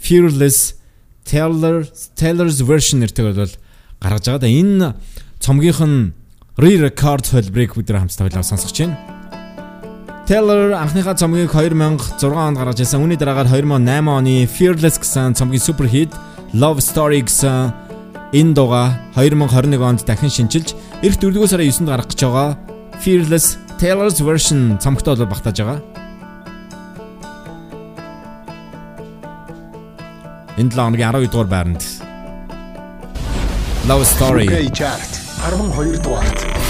Fearless Taylor Taylor's version нэртэйгээр бол гаргаж байгаа. Энэ цомгийнх нь re-record холбрыг өдөр хамтдаа хойлоо сонсож байна. Taylor анхныхаа цомгийг 2006 онд гаргаж ирсэн. Үүний дараагаар 2008 оны Fearless гэсэн цомгийн супер хит Love Story гэсэн энэ дугаа 2021 онд дахин шинчилж эх 4-р сарын 9-нд гарах гэж байгаа Fearless Taylor's version цомгтой бол багтааж байгаа. Энэ 7 хоногийн 12 дугаар байранд Love Story UK Chart 12 дугаарт.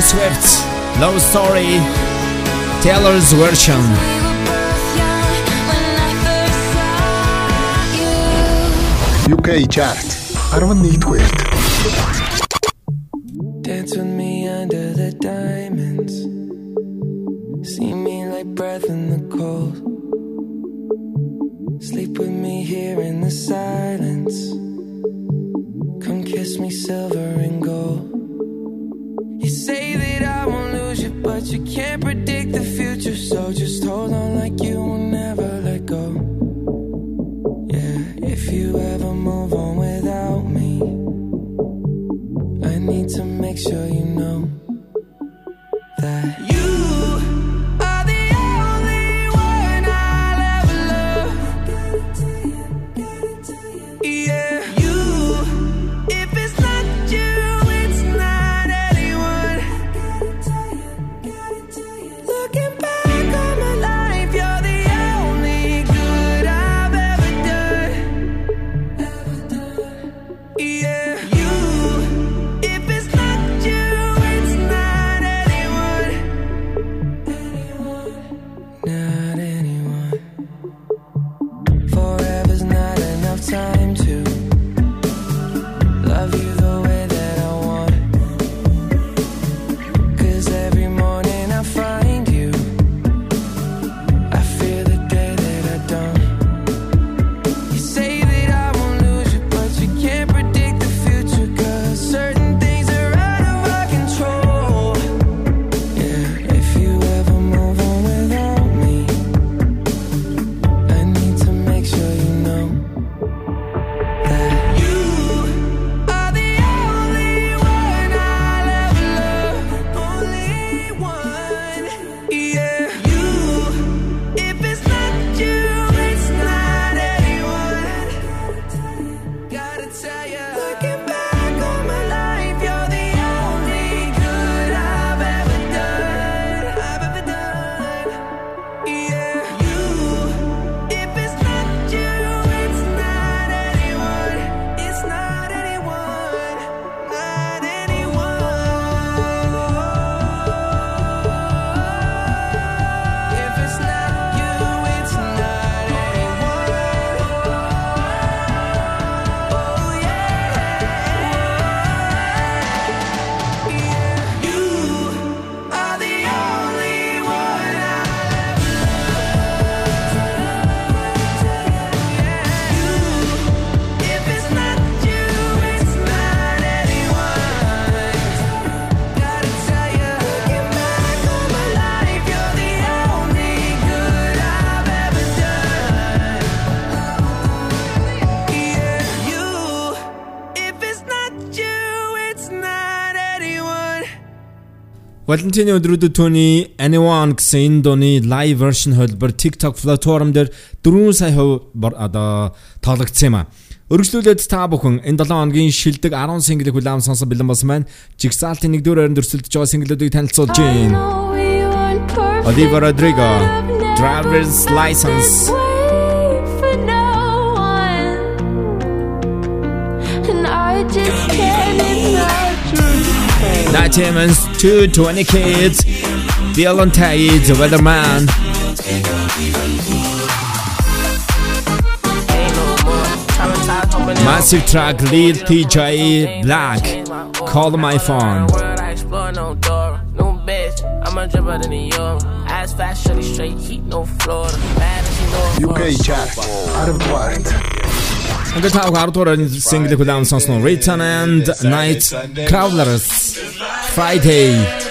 Swift, Love Story, Taylor's version. UK chart. I don't need to. Валентины өдрүүдэд түүний Anyone гэсэн Индоны live version хөлбөр TikTok платформ дээр 4 сая хувь одоо тоглогдсон юм а. Өргөжлүүлээд та бүхэн энэ 7 хоногийн шилдэг 10 single-ийг хүлээм сонсон бэлэн болсон байна. Jigsaw-ийн 1-р ойрон дөрсөлдөж байгаа single-уудыг танилцуулж байна. Oliver Rodrigo Driver's License And I just can't Diamonds, 220 Kids, Billen Ted, The Wellerman. Massive track Lil Tjay 6LACK, Call My Phone. UK chart, out of quarter. Undertale autora single på dansen Riton and Night Crawlers. Friday.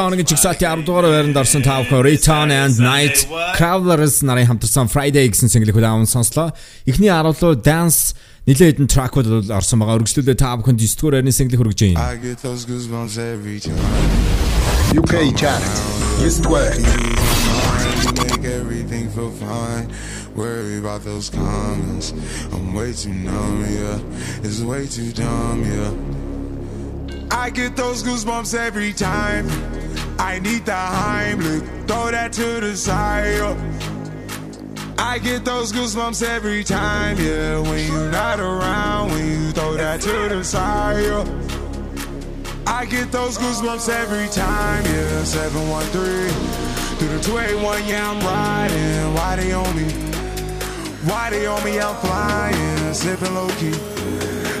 Хоногийн чигсалтын 10 дугаар байранд орсон тав хүн Return and Night Travelers нарын хамтарсан Friday гэсэн single-ийг удаан сонслоо. Эхний 10 руу Dance нэлээд хэдэн track-ууд бол орсон байгаа. Өргөжлүүлээ та бүхэнд 9 дугаар байрны single хүргэж байна. I get those goosebumps every time. UK chart. Yes, duгаар. You make everything feel fine. Worry about those comments. I'm way too numb, yeah. It's way too dumb, yeah. I get those goosebumps every time. I need the Heimlich. Throw that to the side. I get those goosebumps every time, yeah. When you're not around, when you throw that to the side. I get those goosebumps every time, yeah. 713 through the 281, yeah, I'm riding. Why they on me? Why they on me? I'm flying, sipping low key.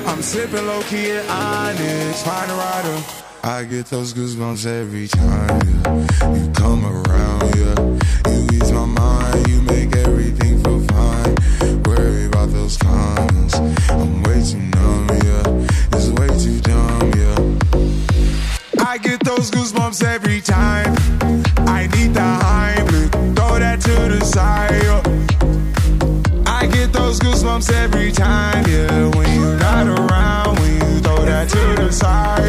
I'm sipping low key at Onyx, find a rider. I get those goosebumps every time, yeah. You come around, yeah. You ease my mind, you make everything feel fine. Worry about those comments. I'm way too numb, yeah. It's way too dumb, yeah. I get those goosebumps every time. I need the Heimlich, throw that to the side. yeah. I get those goosebumps every time, yeah. When you're not around, when you throw that to the side.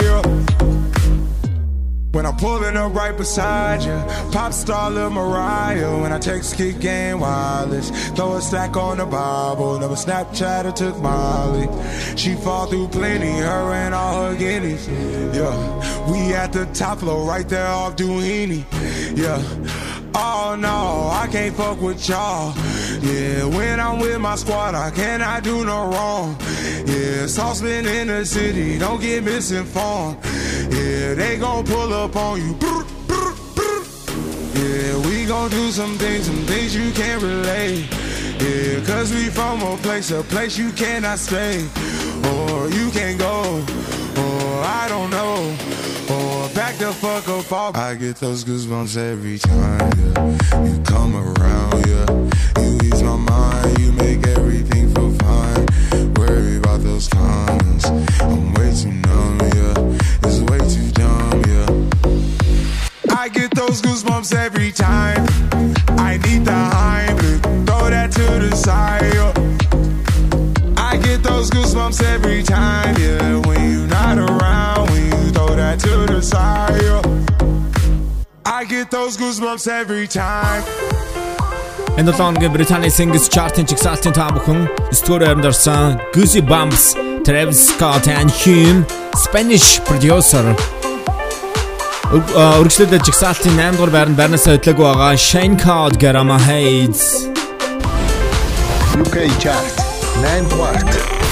When I'm pulling up right beside you, pop star Lil Mariah. When I text kick game wireless, throw a stack on the Bible. Never Snapchat or took Molly. She fall through plenty, her and all her guineas. Yeah, we at the top floor, right there off Duini. Yeah. Oh no, I can't fuck with y'all. Yeah, when I'm with my squad, I cannot do no wrong. Yeah, saucepan in the city, don't get misinformed. Yeah, they gon' pull up on you. Yeah, we gon' do some things, some things you can't relate. Yeah, cause we from a place, a place you cannot stay. Or you can't go. Or I don't know. Back the fuck up off. I get those goosebumps every time, yeah. You come around, yeah. You ease my mind, you make everything feel fine. Worry about those comments. I'm way too numb, yeah. It's way too dumb, yeah. I get those goosebumps every time. I need the Heimlich, throw that to the side. yeah. I get those goosebumps every time, yeah. That to the side. I get those goosebumps every time. Энэ 7 хоногийн Британий Singles Chart-ын чигсалтын та бүхэн 9 дугаар байранд орсон Goosey Bumps, Travis Scott and Hume, Spanish producer Өр- а, Өргөжлөлд чигсалтын 8 дугаар байранд байрнасаа хөдлөөгүй байгаа Shane On My Heads. UK chart. 9 дугаар.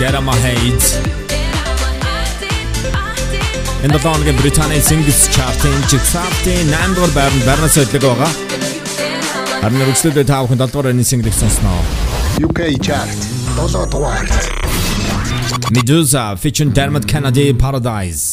Get on my head. Энэ долооногийн Британий Singles Chart-ын жигсаалтын 8 дугаар байранд барнас хөдлөг байгаа. Харин өргөжлөлөө та бүхэн 7 дугаар байрны single-ийг сонсноо. UK chart 7 дугаарт. Medusa featuring Dermot Kennedy Paradise.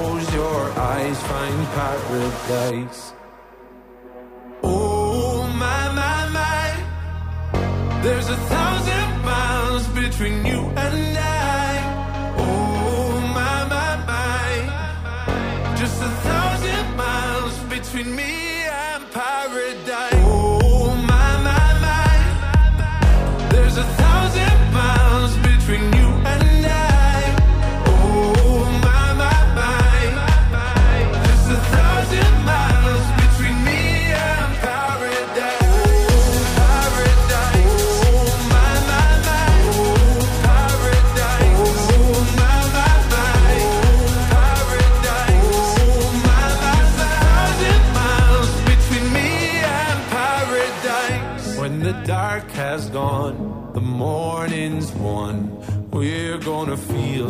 Close your eyes, find paradise. Oh my my my, there's a thousand miles between you and I.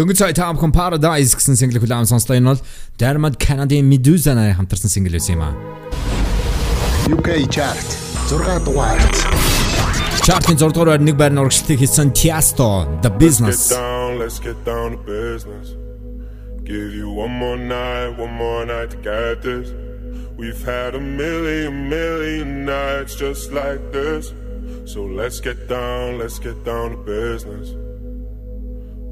Дөнгөж сая та бүхэн Paradise гэсэн single хүлээм сонслоо энэ бол Dermot Kennedy Medusa нарын хамтарсан single байсан юм аа. UK chart 6 дугаарт. Chart-ын 6 дугаар байр нэг байр урагшлалыг хийсэн Tiesto The Let's Business. get down, let's get down to business. Give you one more night, one more night to get this. We've had a million, million nights just like this. So let's get down, let's get down to business.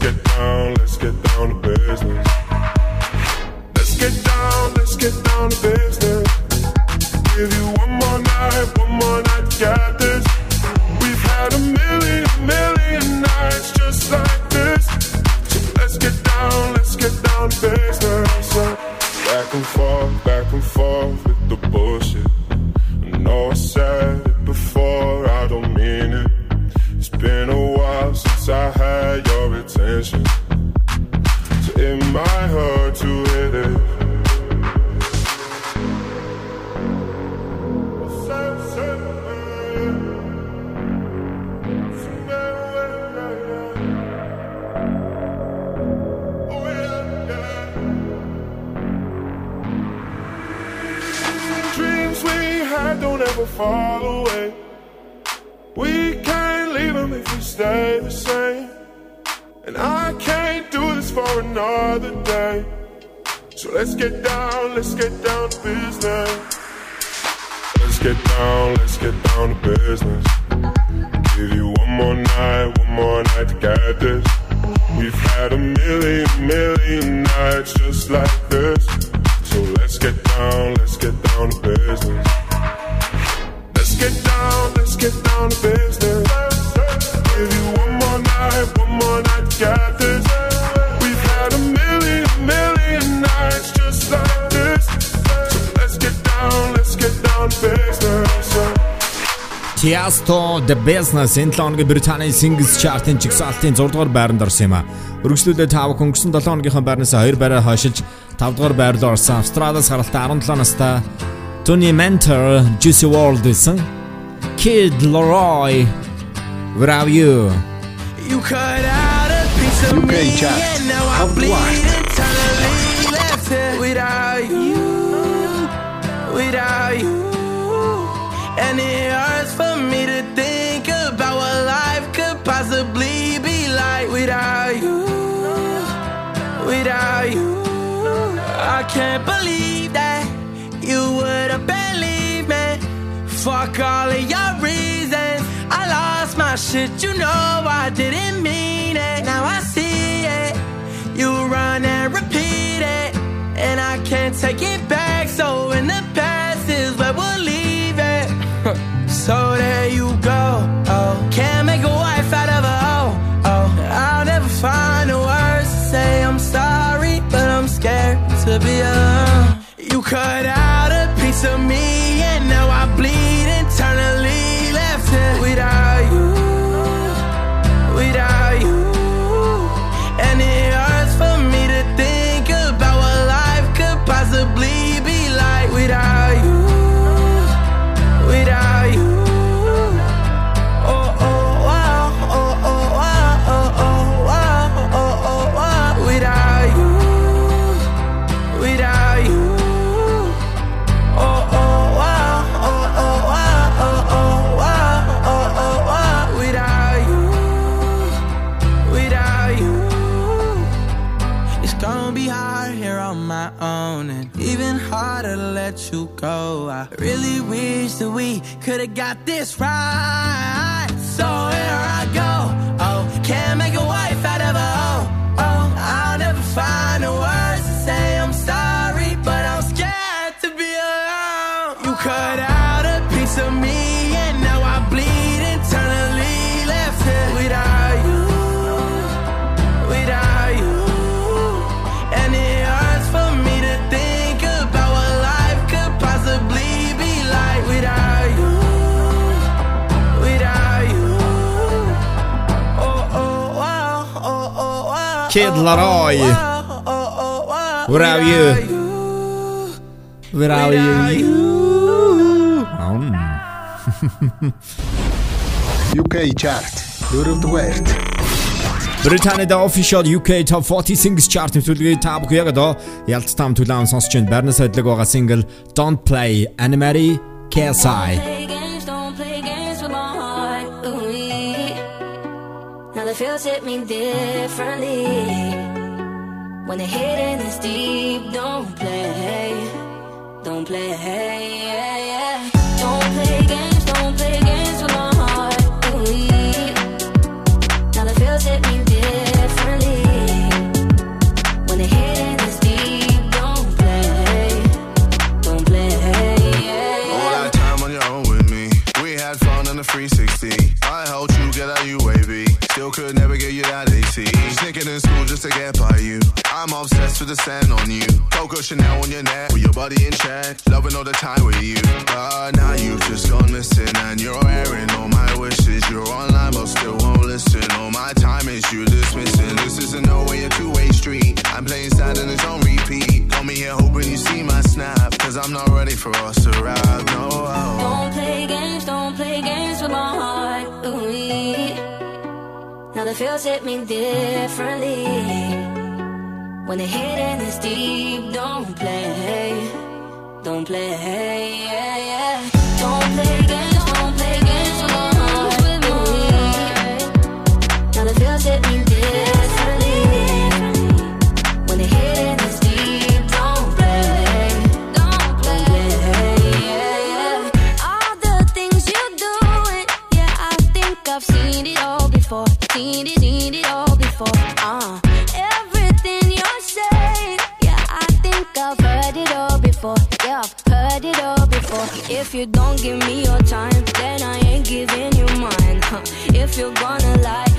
Let's get down, let's get down to business. Let's get down, let's get down to business. Give you one more night, one more night Business энэ 7 хоногийн Британий Singles Chart-ын жигсаалтын 6 дугаар байранд орсон юм а. Өргөжлүүлээ 5 өнгөрсөн 7 хоногийнхаа байрнаас 2 байраа хойшилж 5 дугаар байр руу орсон. Австралийн саралтай 17 настай Tony Mentor Juicy World гэсэн Kid Leroy Without You You cut out a piece of UK me chart. and now I Top possibly be like without you, without you. I can't believe that you would have believed me. Fuck all of your reasons. I lost my shit, you know I didn't mean it. Now I see it. You run and repeat it. And I can't take it back. So in the past is where we'll to be alone. You cut out got this right. Leroy Without You Without You Ам. UK chart. Дөрөвдүгээрт. Британид official UK Top 40 Singles Chart нэвтрүүлгийг та бүхэн яг одоо ялц там түлээн сонсож байна. Барнас хөдлөг байгаа single Don't Play Animary KSI. Feels hit me differently. When the hidden is deep, don't play, don't play. Yeah, yeah. Don't play games, don't play games with my heart. Ooh, now the feels hit me differently. When the hidden is deep, don't play, don't play. Yeah, All that time on your own with me. We had fun on the 360. Still could never get you that AT. Sneaking in school just to get by you. I'm obsessed with the sand on you. Coco Chanel on your neck with your body in check. Loving all the time with you. But now you've just gone missing and you're airing all my wishes. You're online but still won't listen. All my time is you dismissing. This isn't no way a two-way street. I'm playing sad and it's on repeat. Call me here hoping you see my snap. Cause I'm not ready for us to ride. No. Don't play games, don't play games with my heart. Ooh, now the feels hit me differently. When the hidden is deep, don't play, don't play. Yeah, yeah. seen it, seen it all before. Uh, everything you're saying, yeah, I think I've heard it all before. Yeah, I've heard it all before. If you don't give me your time, then I ain't giving you mine. Huh. If you're gonna lie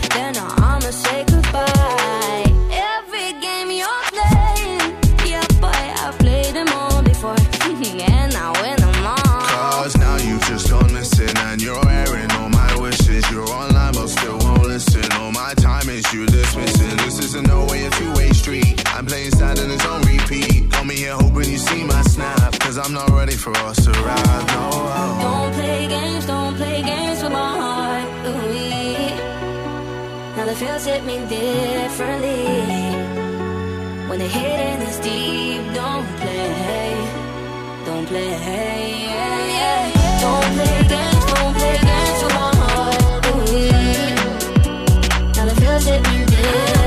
hit me differently. When the hitting is deep, don't play, don't play. Yeah, yeah. Don't play games, don't play games with my heart. Ooh, now the feels hit me differently.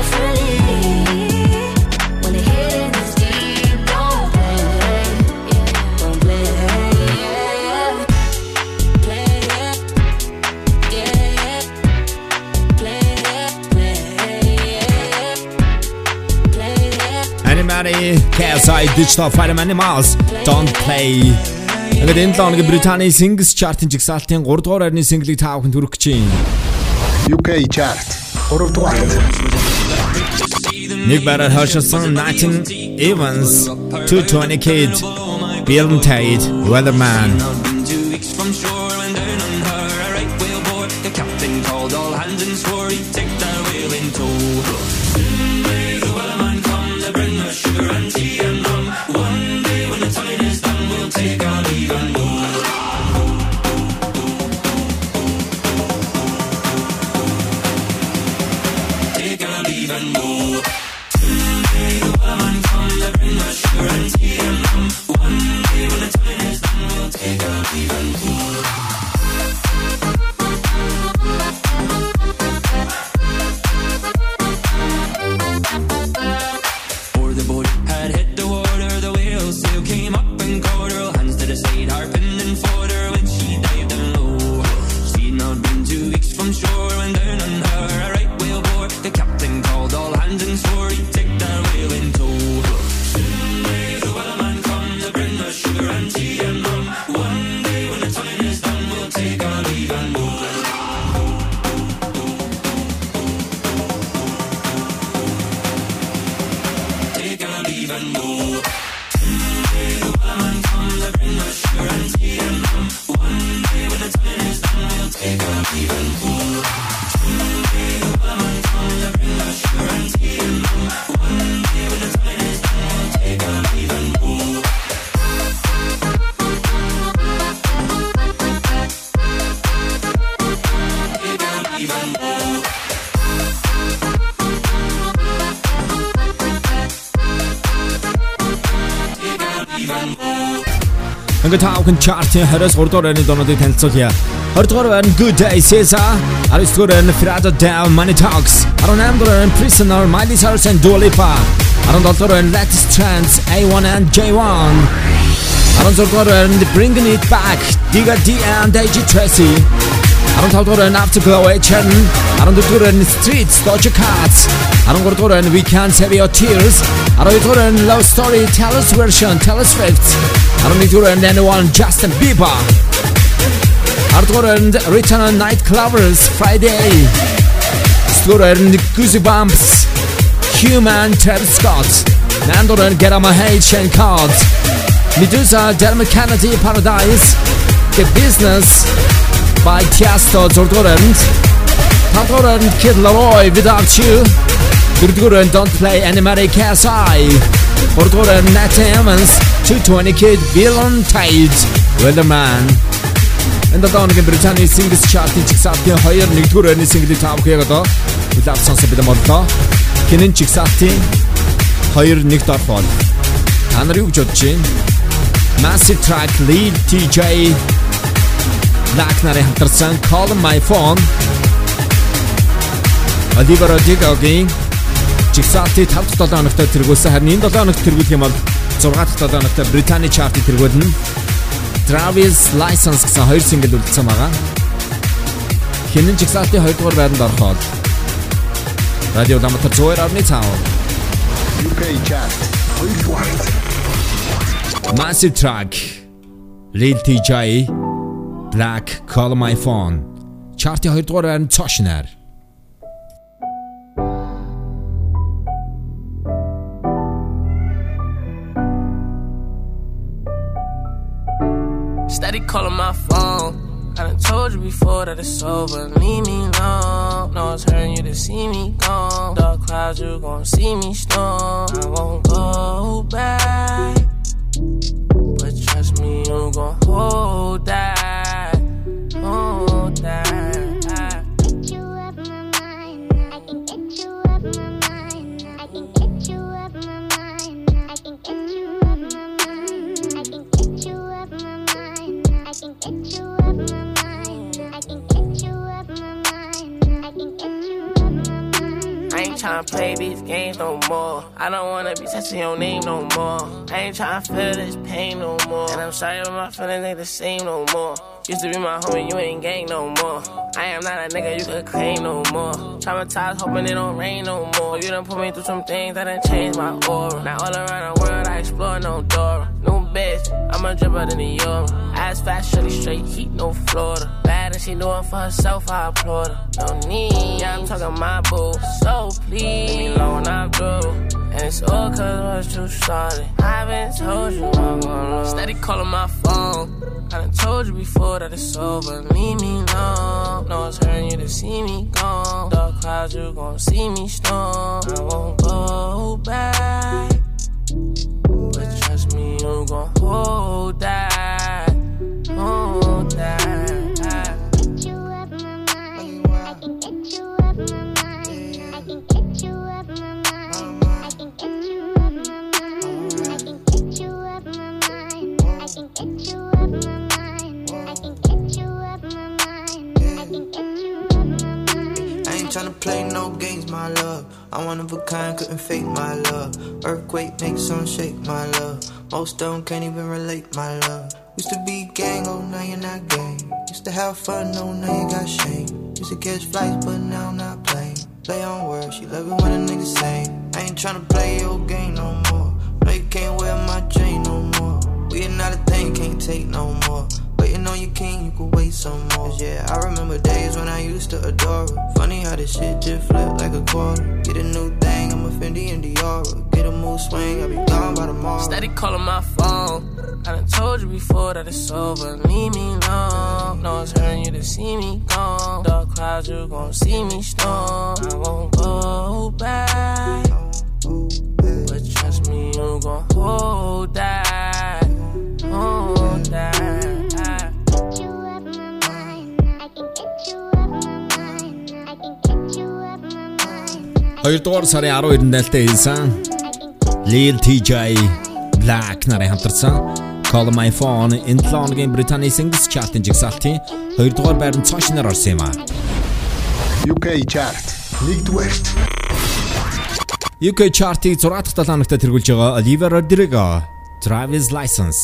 KSI Digital Fire Animals Don't Play. Ингээд энэ 7 хоногийн Британий Singles Chart-ын жигсаалтын 3 дугаар байрны single-ийг та бүхэнд хүргэх гэж байна. UK chart 3 дугаар. Нэг бараар хашсан 19 Evans 220 Kid Bill Tate Weatherman Ингээд та бүхэн chart-ийн 23 дугаар байрны донуудыг танилцуулъя. 20 дугаар байрны Good Day Caesar, 19 дугаар байрны Frado Down Money Talks, 18 дугаар байрны Prisoner Miley Cyrus and Dua Lipa, 17 дугаар байрны Latest Trends A1 and J1, 16 дугаар байрны Bringing It Back Diga D and AJ Tracy, 15 дугаар байна Afterglow H-н 14 to байна Streets Doja Cat 13 дугаар байна We Can't Save Your Tears. 12 дугаар байна Love Story Tell Us Version Tell don't need to байна Anyone Justin Bieber. 10 дугаар байна Riton Night Clovers Friday. 9 дугаар байна Human Ted Scott. 8 дугаар Get On My Head Shane Meduza Dermot Kennedy Paradise. The Business by Tiesto 6 дугаар байранд 5 дугаар байранд Kid Laroi Without You. 4 дугаар байранд Don't Play Animatic KSI 3 дугаар байранд Nat Evans 220 Kid Villain Tide Weatherman Энд одоо нэг Британий Singles Chart-ын чигсалтын 2 1-р байрны single-ийг та бүхэн яг одоо хүлээв сонсож бид боллоо. Хинэн чигсалтын 2 1-т орох бол та нар юу гэж бодож байна? Massive Track Lead TJ Black нарын хамтарсан Call My Phone Oliver Rodrigo-гийн жигсаалтыг 5-7 хоногт тэргүүлсэн харин энэ 7 хоногт тэргүүлэх юм бол 6-7 хоногт Британий чартыг тэргүүлнэ. Travis License гэсэн хоёр single үлдсэн байгаа. Хинэн жигсаалтын 2 дугаар байранд ороход Радио Даматар 102.5 UK chart 2 дугаар. Massive Track Lil TJ 6LACK Call My Phone. Чарти 2 дугаар байрны цоош найр. Steady calling my phone. I done told you before that it's over. Leave me alone. No, it's hurting you to see me gone. Dark clouds, you gon' see me storm. I won't go back. But trust me, you gon' hold that. Hold that. Tryna play these games no more. I don't wanna be touching your name no more. I ain't tryna feel this pain no more. And I'm sorry, but my feelings ain't the same no more. Used to be my homie, you ain't gang no more. I am not a nigga you could claim no more. Traumatized, hoping it don't rain no more. You done put me through some things that done changed my aura. Now all around the world, I explore no door. New bitch, I'm a dripper than the euro. Ass fast, shorty straight heat, no Florida. Bad and she doing for herself, I applaud her. No need, yeah, I'm talking my boo. So please, leave me alone, I'm through. And it's all cause I was too started. I haven't told you I'm gonna Steady calling my phone. I done told you before that it's over. Leave me alone. No, it's hurting you to see me gone. Dark clouds, you gon' see me storm. I won't go back. But trust me, you gon' hold that. Hold that. Chew up my mind, I can catch you up my mind, I can catch you up my mind, I can catch you up my mind, I can catch you up my mind, I can catch you up my mind, I can catch you up my mind, I can catch you up my mind. I ain't tryna play no games, my love. I'm one of a kind, couldn't fake my love. Earthquake makes some shake, my love. Most don't can't even relate, my love. Used to be gang, oh now you're not gang. Used to have fun, oh now you got shame. Used to catch flights, but now I'm not playing. Play on words, she love it when a nigga sing. I ain't tryna play your game no more. No, you can't wear my chain no more. We are not a thing, can't take no more. On your king, you could wait some more. 'Cause yeah, I remember days when I used to adore her. Funny how this shit just flipped like a quarter. Get a new thing, I'm a Fendi and Dior. Get a mood swing, I'll be gone by tomorrow. Steady calling my phone. I done told you before that it's over. Leave me alone. No, it's hurting you to see me gone. Dark clouds, you gon' see me storm. I won't go back. But trust me, you gon' hold that. Хоёрдугаар сарын 12-нд нээлттэй хийсэн Lil TJ Black нарын хамтарсан. Call My Phone энэ 7 хоногийн Британий Singles Chart-ын жигсаалтын 2-дугаар байранд цаашнаар орсон юм а. UK chart 1-р UK Chart-ийг 6 дахь 7 хоногт тэргүүлж байгаа Olivia Rodrigo Driver's License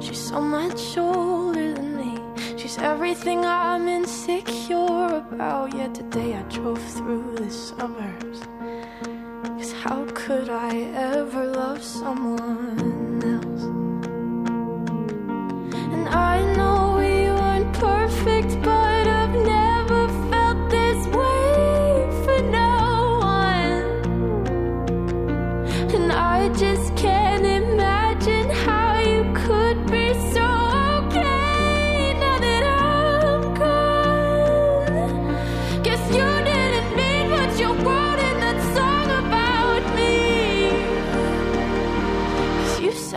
She's so much older than me. She's everything I'm insecure about. Yet today I drove through the suburbs. Cause how could I ever love someone else? And I know we weren't perfect, but I've never felt this way for no one. And I just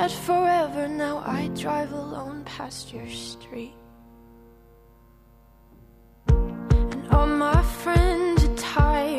'Cause forever, now I drive alone past your street. And all my friends are tired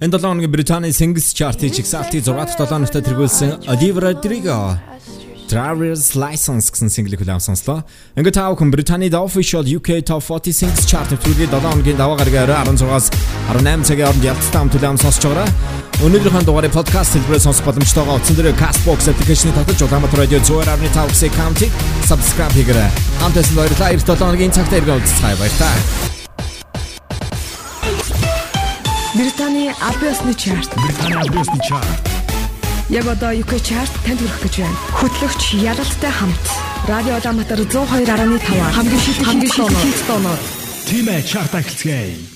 Энэ 7 хоногийн Британий Singles Chart-ийн чигсалтын 6 дахь 7 нартаа тэргүүлсэн Olivia Rodrigo Driver's License гэсэн single-ийг хүлээн сонслоо. Ингээд таа бүхэн Британий The Official UK Top 40 Singles Chart нэвтрүүлгийн 7 хоногийн даваа гарагийн орой 16-аас 18 цагийн хооронд ялцтай хамт хүлээн сонсож байгаарай. Өнөөдрийнхөө дугаарыг подкаст хэлбэрээр сонсох боломжтойгоо утсан дээр Castbox application-ыг татаж Улаанбаатар радио 102.5 Xi County subscribe хийгээрэй. Хамтдаа баярлалаа. 7 хоногийн цагт иргэн уулзцай баярлалаа. Британий албан ёсны чарт. Британий албан ёсны чарт. Яг одоо UK чарт танд хүрэх гэж байна. Хөтлөгч Ялалтай хамт Радио Улаанбаатар 102.5 хамгийн шилдэг хамгийн шилдэг тоноор Тимэ чарт ахилцгээе.